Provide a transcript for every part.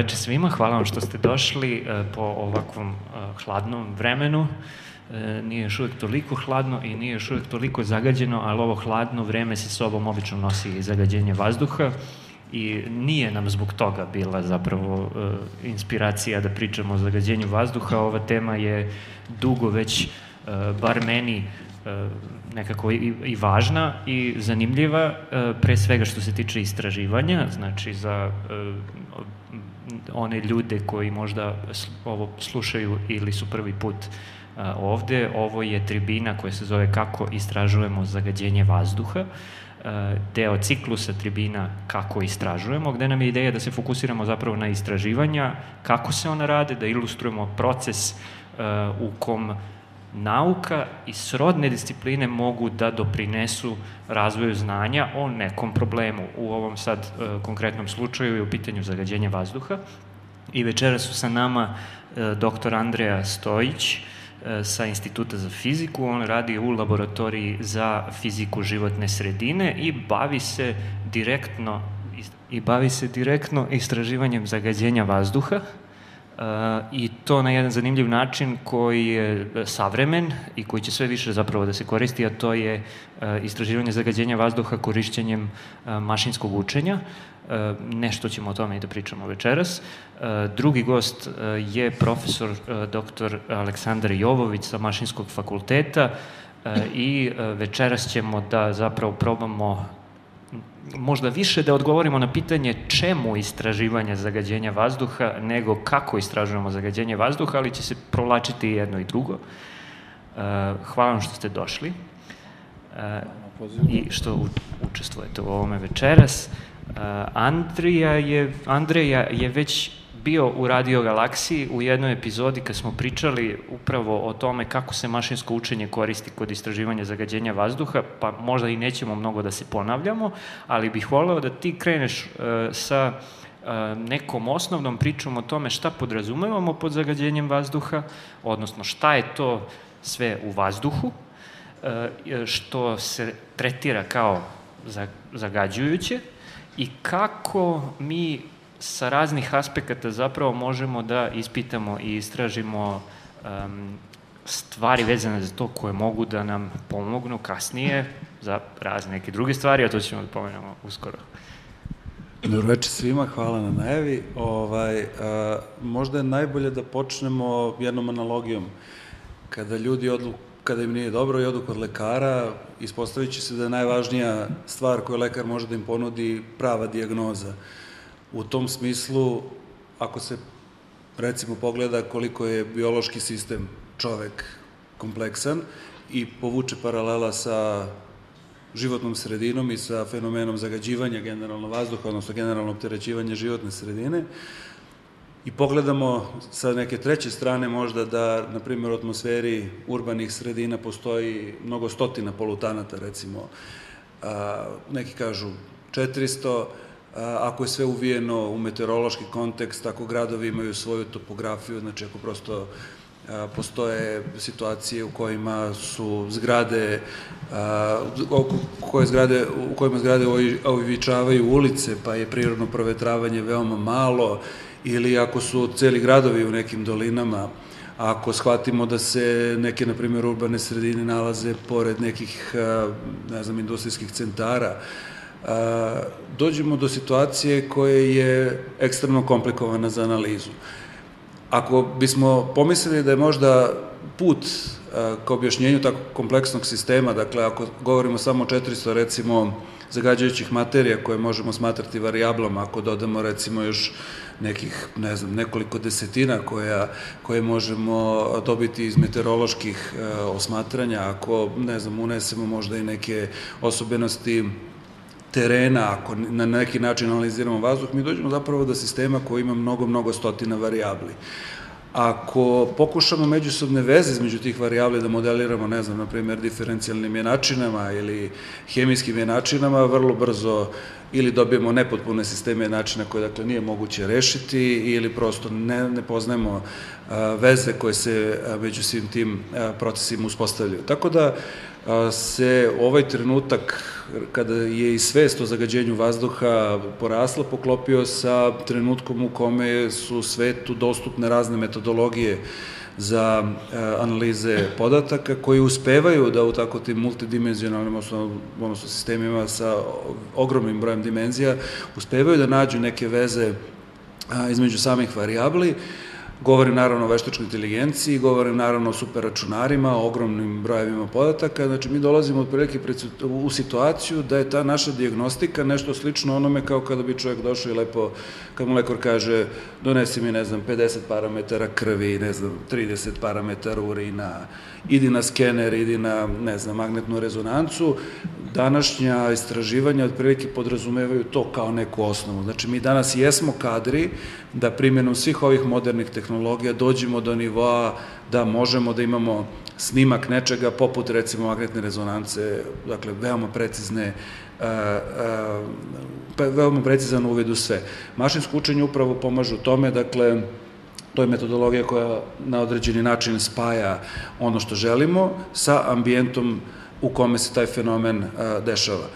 Večer svima, hvala vam što ste došli e, po ovakvom e, hladnom vremenu. E, nije još uvijek toliko hladno i nije još uvijek toliko zagađeno, ali ovo hladno vreme se sobom obično nosi i zagađenje vazduha i nije nam zbog toga bila zapravo inspiracija da pričamo o zagađenju vazduha. Ova tema je dugo već, bar meni, nekako i, i važna i zanimljiva, pre svega što se tiče istraživanja, znači za one ljude koji možda ovo slušaju ili su prvi put ovde, ovo je tribina koja se zove Kako istražujemo zagađenje vazduha, deo ciklusa tribina Kako istražujemo, gde nam je ideja da se fokusiramo zapravo na istraživanja, kako se ona rade, da ilustrujemo proces u kom nauka i srodne discipline mogu da doprinesu razvoju znanja o nekom problemu. U ovom sad e, konkretnom slučaju je u pitanju zagađenja vazduha. I večera su sa nama e, dr. Andreja Stojić e, sa Instituta za fiziku. On radi u laboratoriji za fiziku životne sredine i bavi se direktno i bavi se direktno istraživanjem zagađenja vazduha i to na jedan zanimljiv način koji je savremen i koji će sve više zapravo da se koristi, a to je e, istraživanje zagađenja vazduha korišćenjem mašinskog učenja. Nešto ćemo o tome i da pričamo večeras. Drugi gost je profesor dr. Aleksandar Jovović sa Mašinskog fakulteta i večeras ćemo da zapravo probamo možda više da odgovorimo na pitanje čemu istraživanje zagađenja vazduha nego kako istražujemo zagađenje vazduha, ali će se provlačiti jedno i drugo. Uh, hvala vam što ste došli uh, i što učestvujete u ovome večeras. Uh, Andrija je, Andreja je već bio u Radio Galaksiji u jednoj epizodi kad smo pričali upravo o tome kako se mašinsko učenje koristi kod istraživanja zagađenja vazduha, pa možda i nećemo mnogo da se ponavljamo, ali bih voleo da ti kreneš uh, sa uh, nekom osnovnom pričom o tome šta podrazumevamo pod zagađenjem vazduha, odnosno šta je to sve u vazduhu, uh, što se tretira kao zagađujuće i kako mi sa raznih aspekata zapravo možemo da ispitamo i istražimo um, stvari vezane za to koje mogu da nam pomognu kasnije za razne neke druge stvari, a to ćemo da pomenemo uskoro. Dobro večer svima, hvala na najavi. Ovaj, a, možda je najbolje da počnemo jednom analogijom. Kada ljudi odlu, kada im nije dobro i odu kod lekara, ispostavit će se da je najvažnija stvar koju lekar može da im ponudi prava dijagnoza. U tom smislu, ako se recimo pogleda koliko je biološki sistem čovek kompleksan i povuče paralela sa životnom sredinom i sa fenomenom zagađivanja generalno vazduha, odnosno generalno opterećivanja životne sredine, i pogledamo sa neke treće strane možda da, na primjer, u atmosferi urbanih sredina postoji mnogo stotina polutanata, recimo, a, neki kažu 400, ako je sve uvijeno u meteorološki kontekst, ako gradovi imaju svoju topografiju, znači ako prosto postoje situacije u kojima su zgrade koje zgrade, u kojima zgrade ovičavaju ulice, pa je prirodno provetravanje veoma malo, ili ako su celi gradovi u nekim dolinama, ako shvatimo da se neke, na primjer, urbane sredine nalaze pored nekih, ne znam, industrijskih centara, dođemo do situacije koje je ekstremno komplikovana za analizu. Ako bismo pomislili da je možda put ka objašnjenju tako kompleksnog sistema, dakle ako govorimo samo o 400 recimo zagađajućih materija koje možemo smatrati variablama, ako dodamo recimo još nekih, ne znam, nekoliko desetina koja, koje možemo dobiti iz meteoroloških e, osmatranja, ako, ne znam, unesemo možda i neke osobenosti terena, ako na neki način analiziramo vazduh, mi dođemo zapravo do sistema koji ima mnogo, mnogo stotina variabli. Ako pokušamo međusobne veze između tih varijabli da modeliramo, ne znam, na primjer, diferencijalnim jenačinama ili hemijskim jenačinama, vrlo brzo ili dobijemo nepotpune sisteme jenačina koje, dakle, nije moguće rešiti ili prosto ne, ne poznajemo veze koje se među svim tim procesima uspostavljaju. Tako da, se ovaj trenutak kada je i svest o zagađenju vazduha porasla, poklopio sa trenutkom u kome su svetu dostupne razne metodologije za e, analize podataka koji uspevaju da u tako tim multidimenzionalnim odnosno sistemima sa ogromnim brojem dimenzija uspevaju da nađu neke veze između samih varijabli Govorim naravno o veštačkoj inteligenciji, govorim naravno o superračunarima, o ogromnim brojevima podataka, znači mi dolazimo otprilike u situaciju da je ta naša diagnostika nešto slično onome kao kada bi čovjek došao i lepo, kad mu lekar kaže donesi mi, ne znam, 50 parametara krvi, ne znam, 30 parametara urina, idi na skener, idi na, ne znam, magnetnu rezonancu, današnja istraživanja otprilike podrazumevaju to kao neku osnovu. Znači, mi danas jesmo kadri da primjenom svih ovih modernih tehnologija dođemo do nivoa da možemo da imamo snimak nečega poput recimo magnetne rezonance, dakle veoma precizne uh, uh, veoma precizan uvid u sve. Mašinsko učenje upravo pomaže u tome, dakle, to je metodologija koja na određeni način spaja ono što želimo sa ambijentom u kome se taj fenomen a, dešava.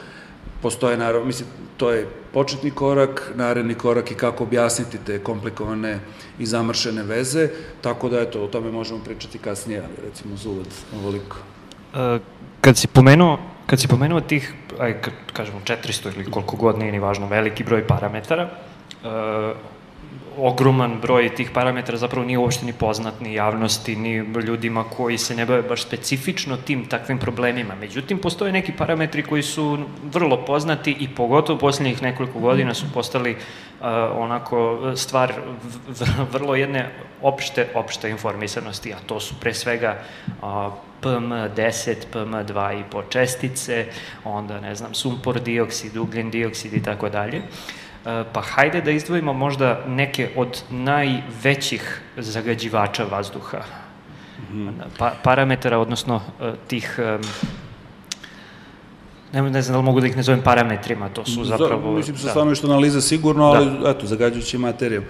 Postoje, naravno, mislim, to je početni korak, naredni korak i kako objasniti te komplikovane i zamršene veze, tako da, eto, o tome možemo pričati kasnije, ali recimo za uvod ovoliko. E, kad si pomenuo Kad si pomenuo tih, aj, kažemo, 400 ili koliko god nije ni važno, veliki broj parametara, ogroman broj tih parametara zapravo nije uopšte ni poznat ni javnosti, ni ljudima koji se ne bave baš specifično tim takvim problemima. Međutim, postoje neki parametri koji su vrlo poznati i pogotovo poslednjih nekoliko godina su postali uh, onako stvar vrlo jedne opšte, opšte informisanosti, a to su pre svega uh, PM10, PM2 i po čestice, onda, ne znam, sumpor dioksid, ugljen dioksid i tako dalje. E, pa hajde da izdvojimo možda neke od najvećih zagađivača vazduha, mm. pa, parametara, odnosno e, tih ne, ne znam da li mogu da ih ne zovem parametrima, to su zapravo... Da, mislim, sa da. stanovišta analiza sigurno, ali da. eto, zagađujući materijom.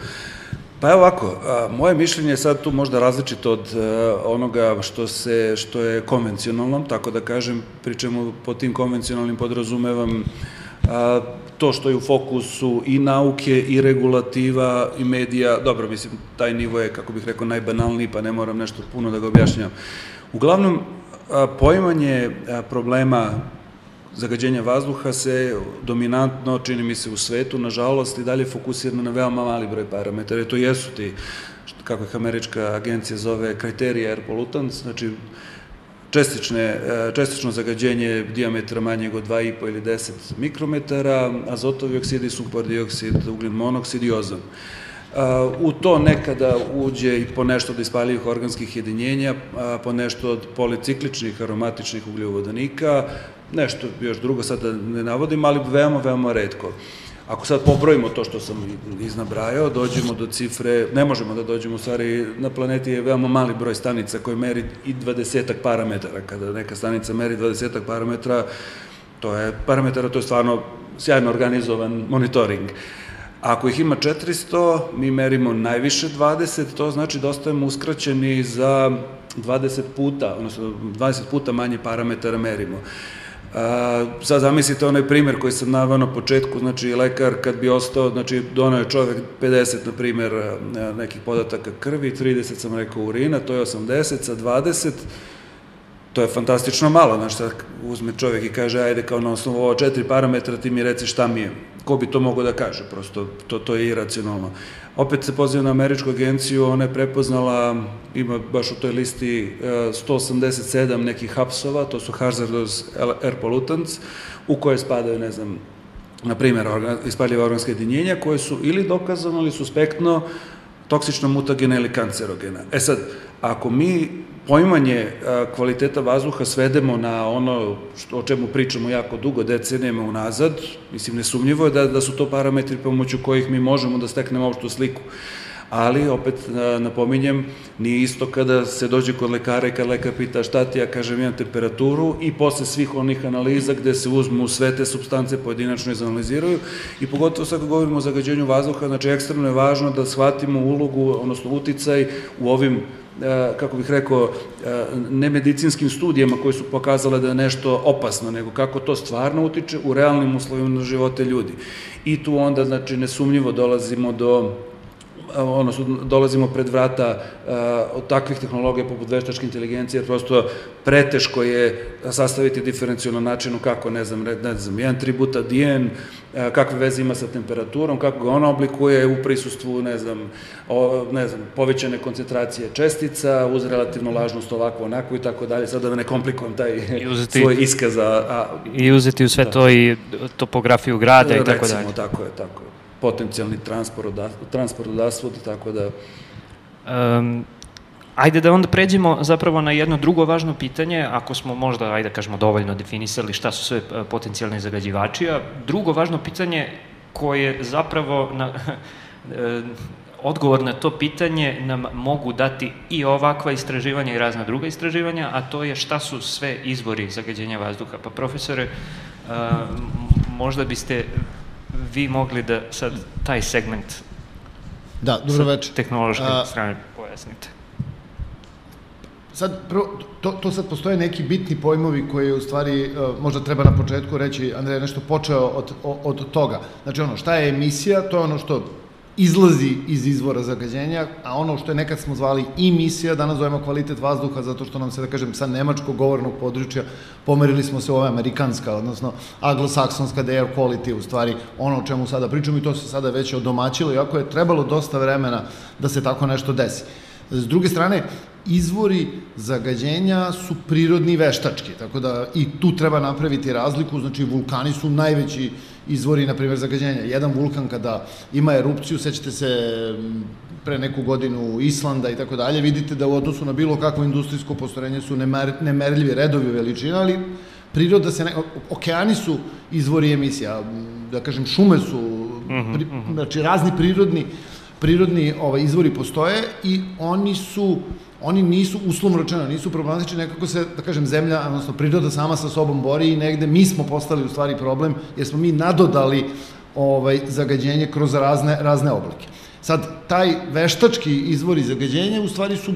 Pa evo ovako, a, moje mišljenje je sad tu možda različito od a, e, onoga što, se, što je konvencionalno, tako da kažem, pričamo po tim konvencionalnim podrazumevam a, to što je u fokusu i nauke i regulativa i medija, dobro, mislim, taj nivo je, kako bih rekao, najbanalniji, pa ne moram nešto puno da ga objašnjam. Uglavnom, poimanje problema zagađenja vazduha se dominantno, čini mi se, u svetu, nažalost, i dalje fokusirano na veoma mali broj parametara. To jesu ti, kako ih američka agencija zove, kriterija air pollutants, znači čestične, e, čestično zagađenje diametra manjeg od 2,5 ili 10 mikrometara, azotovi oksidi, sumpor dioksid, ugljen monoksid i ozon. E, u to nekada uđe i po nešto od ispaljivih organskih jedinjenja, po nešto od policikličnih aromatičnih ugljovodanika, nešto još drugo sad da ne navodim, ali veoma, veoma redko. Ako sad pobrojimo to što sam iznabrajao, dođemo do cifre, ne možemo da dođemo, u stvari na planeti je veoma mali broj stanica koje meri i 20 parametara. Kada neka stanica meri 20 parametara, to je parametara, to je stvarno sjajno organizovan monitoring. Ako ih ima 400, mi merimo najviše 20, to znači da ostajemo uskraćeni za 20 puta, odnosno 20 puta manje parametara merimo. Sad zamislite onaj primer koji sam navao na početku, znači lekar kad bi ostao, znači donao je čovek 50, na primer, nekih podataka krvi, 30 sam rekao urina, to je 80, sa 20, to je fantastično malo, znači sad uzme čovek i kaže, ajde kao na osnovu ovo četiri parametra ti mi reci šta mi je, ko bi to mogo da kaže, prosto to, to je iracionalno. Opet se poziva na američku agenciju, ona je prepoznala, ima baš u toj listi 187 e, nekih hapsova, to su hazardous air pollutants, u koje spadaju, ne znam, na primjer, ispaljive organske jedinjenja, koje su ili dokazano ili suspektno toksično mutagena ili kancerogena. E sad, ako mi poimanje kvaliteta vazduha svedemo na ono što, o čemu pričamo jako dugo, decenijama unazad, mislim, nesumnjivo je da, da su to parametri pomoću kojih mi možemo da steknemo opštu sliku. ali opet napominjem, nije isto kada se dođe kod lekara i kad lekar pita šta ti, ja kažem imam temperaturu i posle svih onih analiza gde se uzmu sve te substance pojedinačno izanaliziraju i pogotovo sad govorimo o zagađenju vazduha, znači ekstremno je važno da shvatimo ulogu, odnosno uticaj u ovim E, kako bih rekao, e, nemedicinskim studijama koje su pokazale da je nešto opasno, nego kako to stvarno utiče u realnim uslovima na živote ljudi. I tu onda, znači, nesumnjivo dolazimo do odnosno dolazimo pred vrata uh, od takvih tehnologija poput veštačke inteligencije, prosto preteško je sastaviti diferencijalno načinu kako, ne znam, ne znam, jedan tributa dijen, uh, kakve veze ima sa temperaturom, kako ga ona oblikuje u prisustvu, ne znam, o, ne znam, povećane koncentracije čestica, uz relativno lažnost ovako, onako i tako dalje, sad da ne komplikujem taj uzeti, svoj iskaz. A, I uzeti u sve da. to i topografiju grada i tako dalje. Recimo, tako je, tako je potencijalni transport, transport od asfalta, tako da... Um, Ajde da onda pređemo zapravo na jedno drugo važno pitanje, ako smo možda, ajde da kažemo, dovoljno definisali šta su sve e, potencijalni zagađivači, a drugo važno pitanje koje zapravo na, e, odgovor na to pitanje nam mogu dati i ovakva istraživanja i razna druga istraživanja, a to je šta su sve izvori zagađenja vazduha. Pa profesore, možda biste vi mogli da sad taj segment da, dobro večer. tehnološke A, strane pojasnite. Sad, prvo, to, to sad postoje neki bitni pojmovi koji u stvari uh, možda treba na početku reći, Andrej nešto počeo od, od, od toga. Znači ono, šta je emisija, to je ono što izlazi iz izvora zagađenja, a ono što je nekad smo zvali emisija, danas zovemo kvalitet vazduha, zato što nam se, da kažem, sa nemačkog govornog područja pomerili smo se u ove amerikanska, odnosno anglosaksonska da air quality, u stvari ono o čemu sada pričamo i to se sada već odomaćilo, iako je trebalo dosta vremena da se tako nešto desi. S druge strane, izvori zagađenja su prirodni veštački, tako da i tu treba napraviti razliku, znači vulkani su najveći izvori, na primjer, zagađenja. Jedan vulkan kada ima erupciju, sećate se pre neku godinu Islanda i tako dalje, vidite da u odnosu na bilo kakvo industrijsko postrojenje su nemer, nemerljivi redovi veličina, ali priroda se, ne, okeani su izvori emisija, da kažem, šume su, mhm, pri, mhm. znači razni prirodni prirodni ovaj, izvori postoje i oni su oni nisu, uslovno rečeno, nisu problematični, nekako se, da kažem, zemlja, odnosno priroda sama sa sobom bori i negde mi smo postali u stvari problem, jer smo mi nadodali ovaj, zagađenje kroz razne, razne oblike. Sad, taj veštački izvori zagađenja u stvari su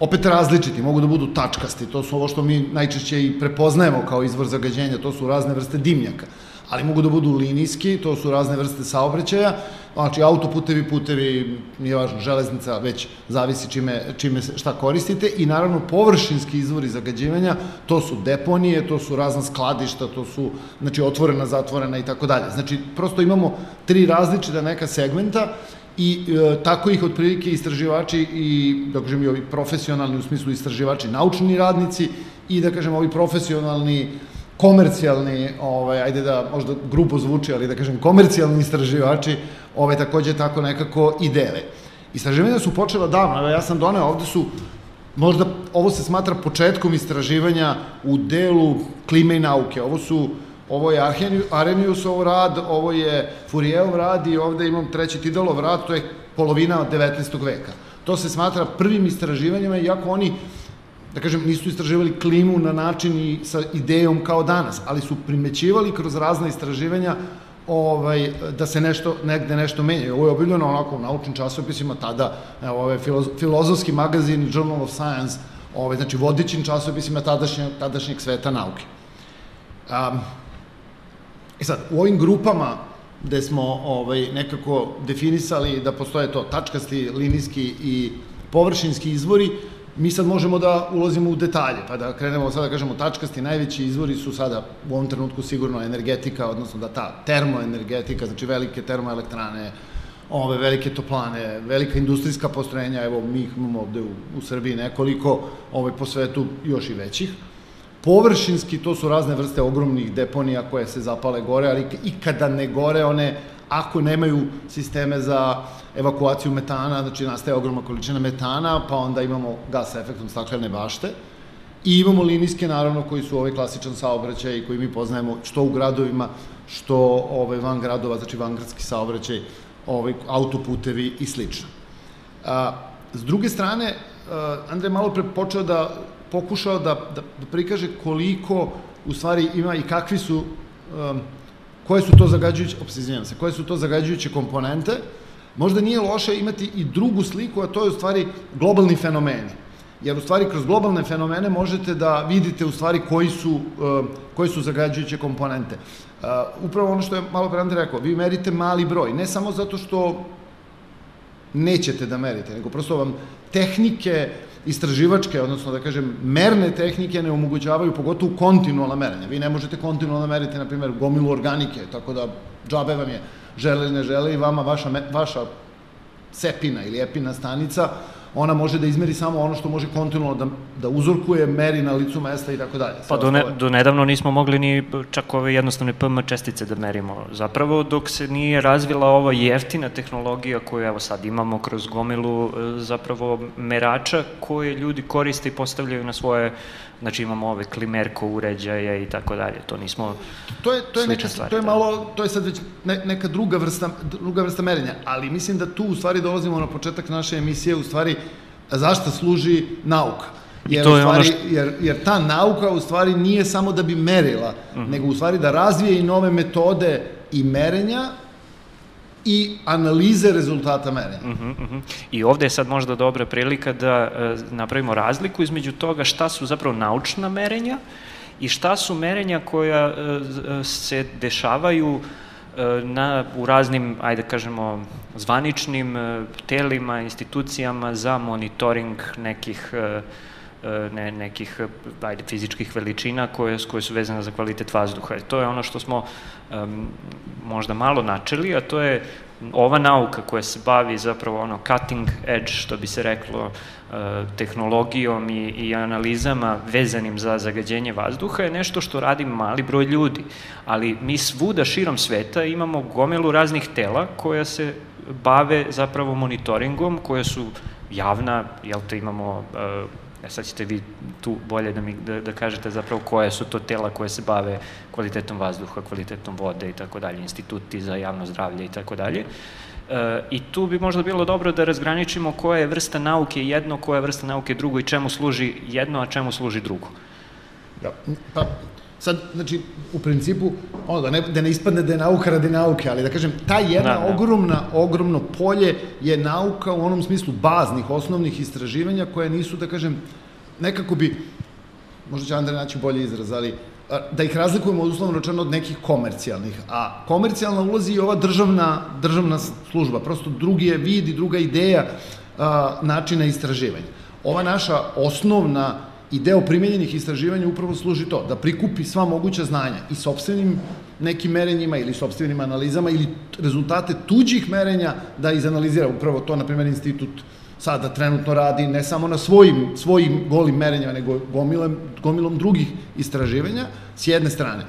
opet različiti, mogu da budu tačkasti, to su ovo što mi najčešće i prepoznajemo kao izvor zagađenja, to su razne vrste dimnjaka ali mogu da budu linijski, to su razne vrste saobraćaja, znači autoputevi, putevi, nije važno, železnica, već zavisi čime, čime šta koristite i naravno površinski izvori zagađivanja, to su deponije, to su razna skladišta, to su znači otvorena, zatvorena i tako dalje. Znači prosto imamo tri različita neka segmenta i e, tako ih otprilike istraživači i da kažem i ovi profesionalni u smislu istraživači naučni radnici i da kažem ovi profesionalni komercijalni, ovaj, ajde da možda grupo zvuči, ali da kažem komercijalni istraživači ovaj, takođe tako nekako i dele. Istraživanja su počela davno, ja sam doneo, ovde su možda ovo se smatra početkom istraživanja u delu klime i nauke. Ovo su ovo je Arrheniusov rad, ovo je Furijev rad i ovde imam treći Tidalov rad, to je polovina 19. veka. To se smatra prvim istraživanjima, iako oni da kažem, nisu istraživali klimu na način i sa idejom kao danas, ali su primećivali kroz razne istraživanja ovaj, da se nešto, negde nešto menja. Ovo je obiljeno onako u naučnim časopisima tada, evo, ovaj, filozofski magazin Journal of Science, ovaj, znači vodićim časopisima tadašnje, tadašnjeg sveta nauke. Um, I sad, u ovim grupama gde smo ovaj, nekako definisali da postoje to tačkasti, linijski i površinski izvori, mi sad možemo da ulazimo u detalje, pa da krenemo sada da kažemo tačkasti, najveći izvori su sada u ovom trenutku sigurno energetika, odnosno da ta termoenergetika, znači velike termoelektrane, ove velike toplane, velika industrijska postrojenja, evo mi ih imamo ovde u, u Srbiji nekoliko, ove po svetu još i većih. Površinski to su razne vrste ogromnih deponija koje se zapale gore, ali i kada ne gore, one ako nemaju sisteme za evakuaciju metana, znači nastaje ogromna količina metana, pa onda imamo gas efektom staklene bašte. I imamo linijske, naravno, koji su ovaj klasičan saobraćaj koji mi poznajemo što u gradovima, što ovaj, van gradova, znači vangradski saobraćaj, ovaj, autoputevi i slično. A, s druge strane, Andrej malo pre počeo da pokušao da, da, da prikaže koliko u stvari ima i kakvi su um, koje su to zagađujuće, opsizivam se, koje su to zagađujuće komponente, možda nije loše imati i drugu sliku, a to je u stvari globalni fenomeni. Jer u stvari kroz globalne fenomene možete da vidite u stvari koji su, uh, koji su zagađujuće komponente. Uh, upravo ono što je malo pre Andrej rekao, vi merite mali broj, ne samo zato što nećete da merite, nego prosto vam tehnike istraživačke, odnosno da kažem merne tehnike ne omogućavaju pogotovo kontinualna merenja. Vi ne možete kontinualno meriti, na primjer, gomilu organike, tako da džabe vam je žele ili ne žele i vama vaša, vaša sepina ili epina stanica ona može da izmeri samo ono što može kontinualno da, da uzorkuje, meri na licu mesta i tako dalje. Pa do, ne, do nedavno nismo mogli ni čak ove jednostavne PM čestice da merimo. Zapravo dok se nije razvila ova jeftina tehnologija koju evo sad imamo kroz gomilu e, zapravo merača koje ljudi koriste i postavljaju na svoje Znači imamo ove klimerko uređaje i tako dalje. To nismo to je to je neka stvari, to je da. malo to je sad već ne, neka druga vrsta druga vrsta merenja, ali mislim da tu u stvari dolazimo na početak naše emisije u stvari zašto služi nauka. Jer, to je stvari, ono što... jer, jer ta nauka u stvari nije samo da bi merila, uh mhm. -huh. nego u stvari da razvije i nove metode i merenja i analize rezultata merenja. Uh -huh, uh -huh. I ovde je sad možda dobra prilika da uh, napravimo razliku između toga šta su zapravo naučna merenja i šta su merenja koja uh, se dešavaju uh, na, u raznim, ajde kažemo, zvaničnim telima, institucijama za monitoring nekih ne, nekih ajde, fizičkih veličina koje, koje su vezane za kvalitet vazduha. To je ono što smo um, možda malo načeli, a to je ova nauka koja se bavi zapravo ono cutting edge, što bi se reklo, uh, tehnologijom i, i analizama vezanim za zagađenje vazduha je nešto što radi mali broj ljudi. Ali mi svuda širom sveta imamo gomilu raznih tela koja se bave zapravo monitoringom, koja su javna, jel te imamo E sad ćete vi tu bolje da, mi, da, da kažete zapravo koje su to tela koje se bave kvalitetom vazduha, kvalitetom vode i tako dalje, instituti za javno zdravlje i tako dalje. E, I tu bi možda bilo dobro da razgraničimo koja je vrsta nauke jedno, koja je vrsta nauke drugo i čemu služi jedno, a čemu služi drugo. Da. Pa, sad, znači, u principu, ono, da ne, da ne ispadne da je nauka radi nauke, ali da kažem, ta jedna da, da. ogromna, ogromno polje je nauka u onom smislu baznih, osnovnih istraživanja koje nisu, da kažem, nekako bi, možda će Andrej naći bolji izraz, ali da ih razlikujemo uslovno rečeno od nekih komercijalnih. A komercijalna ulazi i ova državna, državna služba, prosto drugi je vid i druga ideja a, načina istraživanja. Ova naša osnovna I deo primenjenih istraživanja upravo služi to, da prikupi sva moguća znanja i sobstvenim nekim merenjima ili sobstvenim analizama ili rezultate tuđih merenja da izanalizira upravo to, na primjer, institut sada trenutno radi ne samo na svojim, svojim golim merenjama, nego gomilom, gomilom drugih istraživanja, s jedne strane.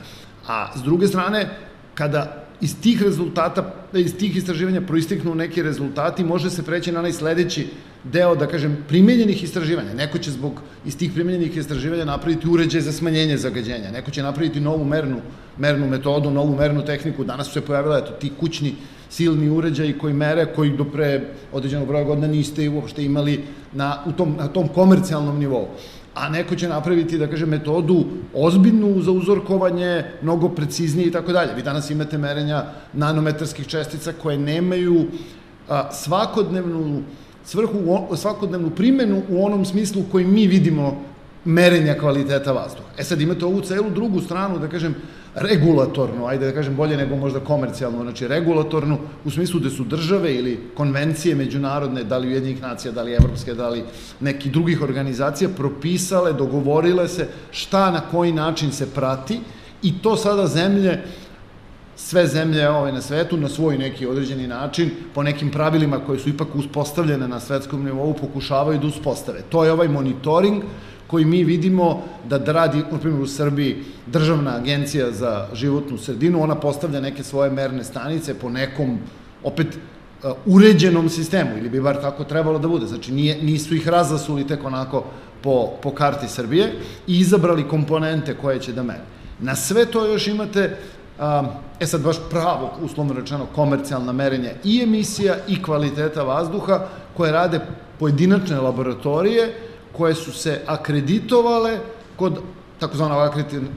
A s druge strane, kada iz tih rezultata, iz tih istraživanja proisteknu neki rezultati, može se preći na onaj sledeći deo, da kažem, primenjenih istraživanja. Neko će zbog iz tih primenjenih istraživanja napraviti uređaj za smanjenje zagađenja, neko će napraviti novu mernu, mernu metodu, novu mernu tehniku. Danas su se pojavila eto, ti kućni silni uređaji koji mere, koji do pre određenog broja godina niste uopšte imali na, u tom, na tom komercijalnom nivou a neko će napraviti, da kažem, metodu ozbiljnu za uzorkovanje, mnogo preciznije i tako dalje. Vi danas imate merenja nanometarskih čestica koje nemaju a, svakodnevnu svrhu, svakodnevnu primenu u onom smislu u kojem mi vidimo merenja kvaliteta vazduha. E sad imate ovu celu drugu stranu, da kažem, regulatornu, ajde da kažem bolje nego možda komercijalnu, znači regulatornu, u smislu da su države ili konvencije međunarodne, da li Ujedinjih nacija, da li evropske, da li neki drugih organizacija, propisale, dogovorile se šta na koji način se prati i to sada zemlje sve zemlje ove na svetu na svoj neki određeni način, po nekim pravilima koje su ipak uspostavljene na svetskom nivou, pokušavaju da uspostave. To je ovaj monitoring koji mi vidimo da, radi, na primjer u Srbiji, državna agencija za životnu sredinu, ona postavlja neke svoje merne stanice po nekom, opet, uh, uređenom sistemu, ili bi bar tako trebalo da bude. Znači, nije, nisu ih razasuli tek onako po, po karti Srbije i izabrali komponente koje će da mere. Na sve to još imate E sad baš pravo, uslovno rečeno, komercijalna merenja i emisija i kvaliteta vazduha koje rade pojedinačne laboratorije koje su se akreditovale kod takozvanog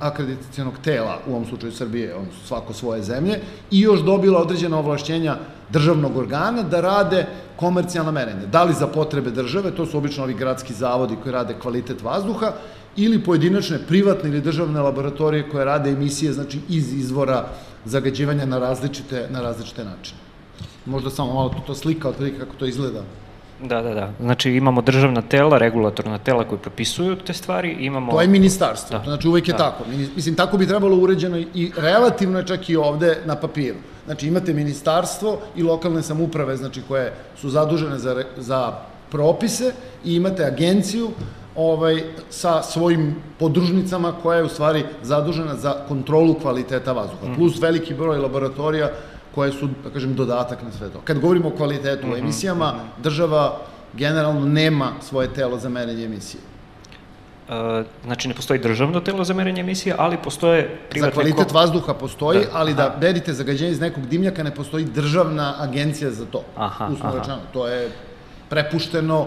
akreditacijonog tela, u ovom slučaju Srbije, on svako svoje zemlje, i još dobila određena ovlašćenja državnog organa da rade komercijalna merenja. Da li za potrebe države, to su obično ovi gradski zavodi koji rade kvalitet vazduha, ili pojedinačne privatne ili državne laboratorije koje rade emisije znači iz izvora zagađivanja na različite, na različite načine. Možda samo malo to, to slika otprilike kako to izgleda. Da, da, da. Znači imamo državna tela, regulatorna tela koji propisuju te stvari, imamo... To je ministarstvo, da. znači uvek je da. tako. Mislim, tako bi trebalo uređeno i relativno je čak i ovde na papiru. Znači imate ministarstvo i lokalne samuprave, znači koje su zadužene za, za propise i imate agenciju ovaj, sa svojim podružnicama koja je u stvari zadužena za kontrolu kvaliteta vazduha. Mm. Plus veliki broj laboratorija koje su, da kažem, dodatak na sve to. Kad govorimo o kvalitetu mm -hmm. emisijama, mm -hmm. država generalno nema svoje telo za merenje emisije. Uh, znači ne postoji državno telo za merenje emisije, ali postoje privatne... Za kvalitet ko... vazduha postoji, da. ali da merite zagađenje iz nekog dimljaka ne postoji državna agencija za to. Aha, aha. Rečeno, to je prepušteno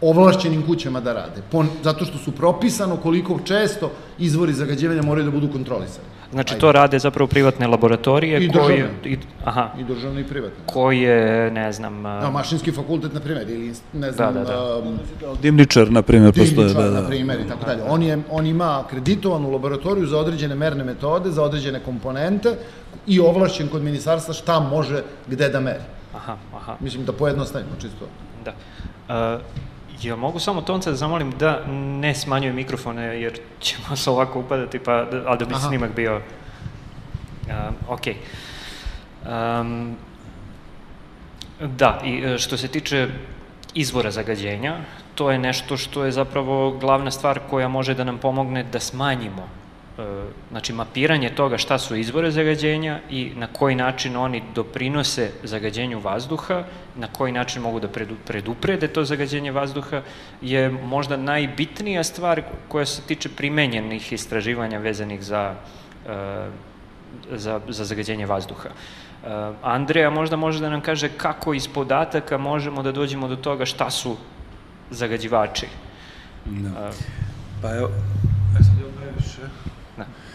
ovlašćenim kućama da rade, po, zato što su propisano koliko često izvori zagađivanja moraju da budu kontrolisani. Znači Ajde. to rade zapravo privatne laboratorije I koje i aha i državne i privatne. Koje, ne znam, no, mašinski fakultet na primjer ili ne da, znam da, da, da. Um, dimničar na primjer postoje da, da. na primjer i tako dalje. On je on ima akreditovanu laboratoriju za određene merne metode, za određene komponente i ovlašćen kod ministarstva šta može gde da meri. Aha, aha. Mislim da pojednostavimo čisto. Da. Uh, Ja mogu samo tonca da zamolim da ne smanjuje mikrofone jer ćemo se ovako upadati, pa, da, ali da bi Aha. snimak bio... Uh, ok. Um, da, i e, što se tiče izvora zagađenja, to je nešto što je zapravo glavna stvar koja može da nam pomogne da smanjimo znači mapiranje toga šta su izvore zagađenja i na koji način oni doprinose zagađenju vazduha, na koji način mogu da preduprede to zagađenje vazduha, je možda najbitnija stvar koja se tiče primenjenih istraživanja vezanih za, e, za, za zagađenje vazduha. E, Andreja možda može da nam kaže kako iz podataka možemo da dođemo do toga šta su zagađivači. Da. Pa evo, ja sam je previše.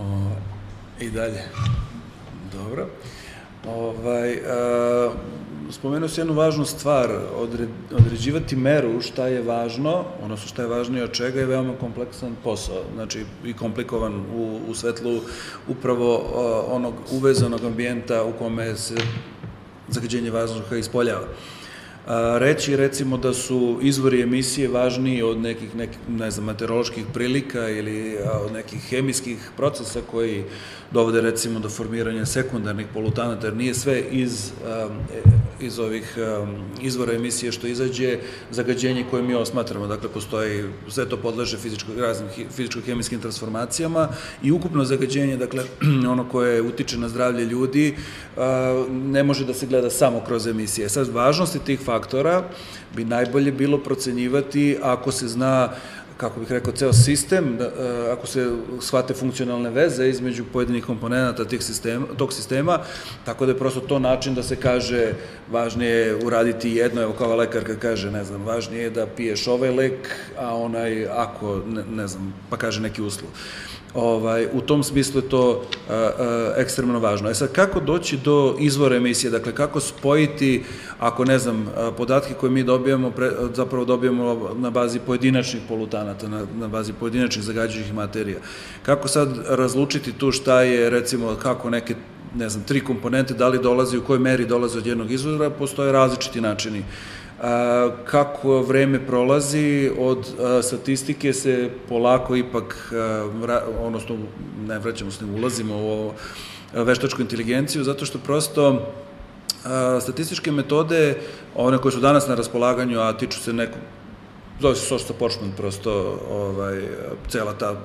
O, I dalje. Dobro. Ovaj, a, spomenuo si jednu važnu stvar, određivati meru šta je važno, odnosno šta je važnije od čega je veoma kompleksan posao, znači i komplikovan u, u svetlu upravo a, onog uvezanog ambijenta u kome se zagađenje vazduha ispoljava reći recimo da su izvori emisije važniji od nekih, nekih ne znam, meteoroloških prilika ili od nekih hemijskih procesa koji dovode recimo do formiranja sekundarnih polutanata, jer nije sve iz, iz ovih izvora emisije što izađe zagađenje koje mi osmatramo. Dakle, postoji, sve to podleže fizičko, raznim fizičko-hemijskim transformacijama i ukupno zagađenje, dakle, ono koje utiče na zdravlje ljudi, ne može da se gleda samo kroz emisije. Sad, važnosti tih faktora bi najbolje bilo procenjivati ako se zna kako bih rekao, ceo sistem, da, e, ako se shvate funkcionalne veze između pojedinih komponenta tih sistema, tog sistema, tako da je prosto to način da se kaže važnije je uraditi jedno, evo kao lekar kad kaže, ne znam, važnije je da piješ ovaj lek, a onaj ako, ne, ne znam, pa kaže neki uslov. Ovaj, u tom smislu je to a, a, ekstremno važno. E sad, kako doći do izvora emisije? Dakle, kako spojiti, ako ne znam, podatke koje mi dobijamo, pre, zapravo dobijamo na bazi pojedinačnih polutanata, na, na bazi pojedinačnih zagađujućih materija. Kako sad razlučiti tu šta je, recimo, kako neke ne znam, tri komponente, da li dolazi, u kojoj meri dolazi od jednog izvora, postoje različiti načini kako vreme prolazi, od statistike se polako ipak, odnosno ne vraćamo se, ne ulazimo u ovo veštačku inteligenciju, zato što prosto statističke metode, one koje su danas na raspolaganju, a tiču se nekog, zove se social Portman, prosto ovaj, cela ta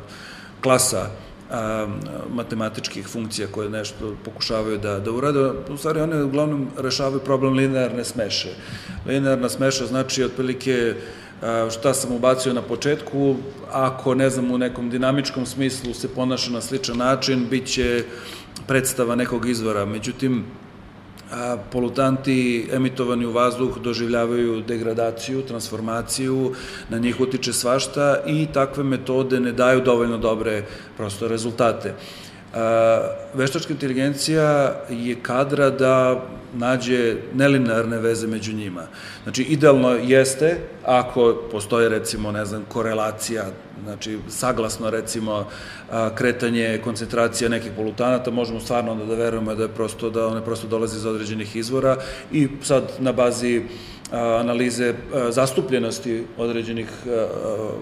klasa a, matematičkih funkcija koje nešto pokušavaju da, da urade. U stvari one uglavnom rešavaju problem linearne smeše. Linearna smeša znači otprilike šta sam ubacio na početku, ako ne znam u nekom dinamičkom smislu se ponaša na sličan način, bit će predstava nekog izvora. Međutim, a, polutanti emitovani u vazduh doživljavaju degradaciju, transformaciju, na njih utiče svašta i takve metode ne daju dovoljno dobre prosto rezultate. Veštačka inteligencija je kadra da nađe nelinearne veze među njima. Znači, idealno jeste ako postoje, recimo, ne znam, korelacija, znači, saglasno, recimo, kretanje koncentracija nekih polutanata, možemo stvarno onda da verujemo da je prosto, da one prosto dolaze iz određenih izvora i sad na bazi analize zastupljenosti određenih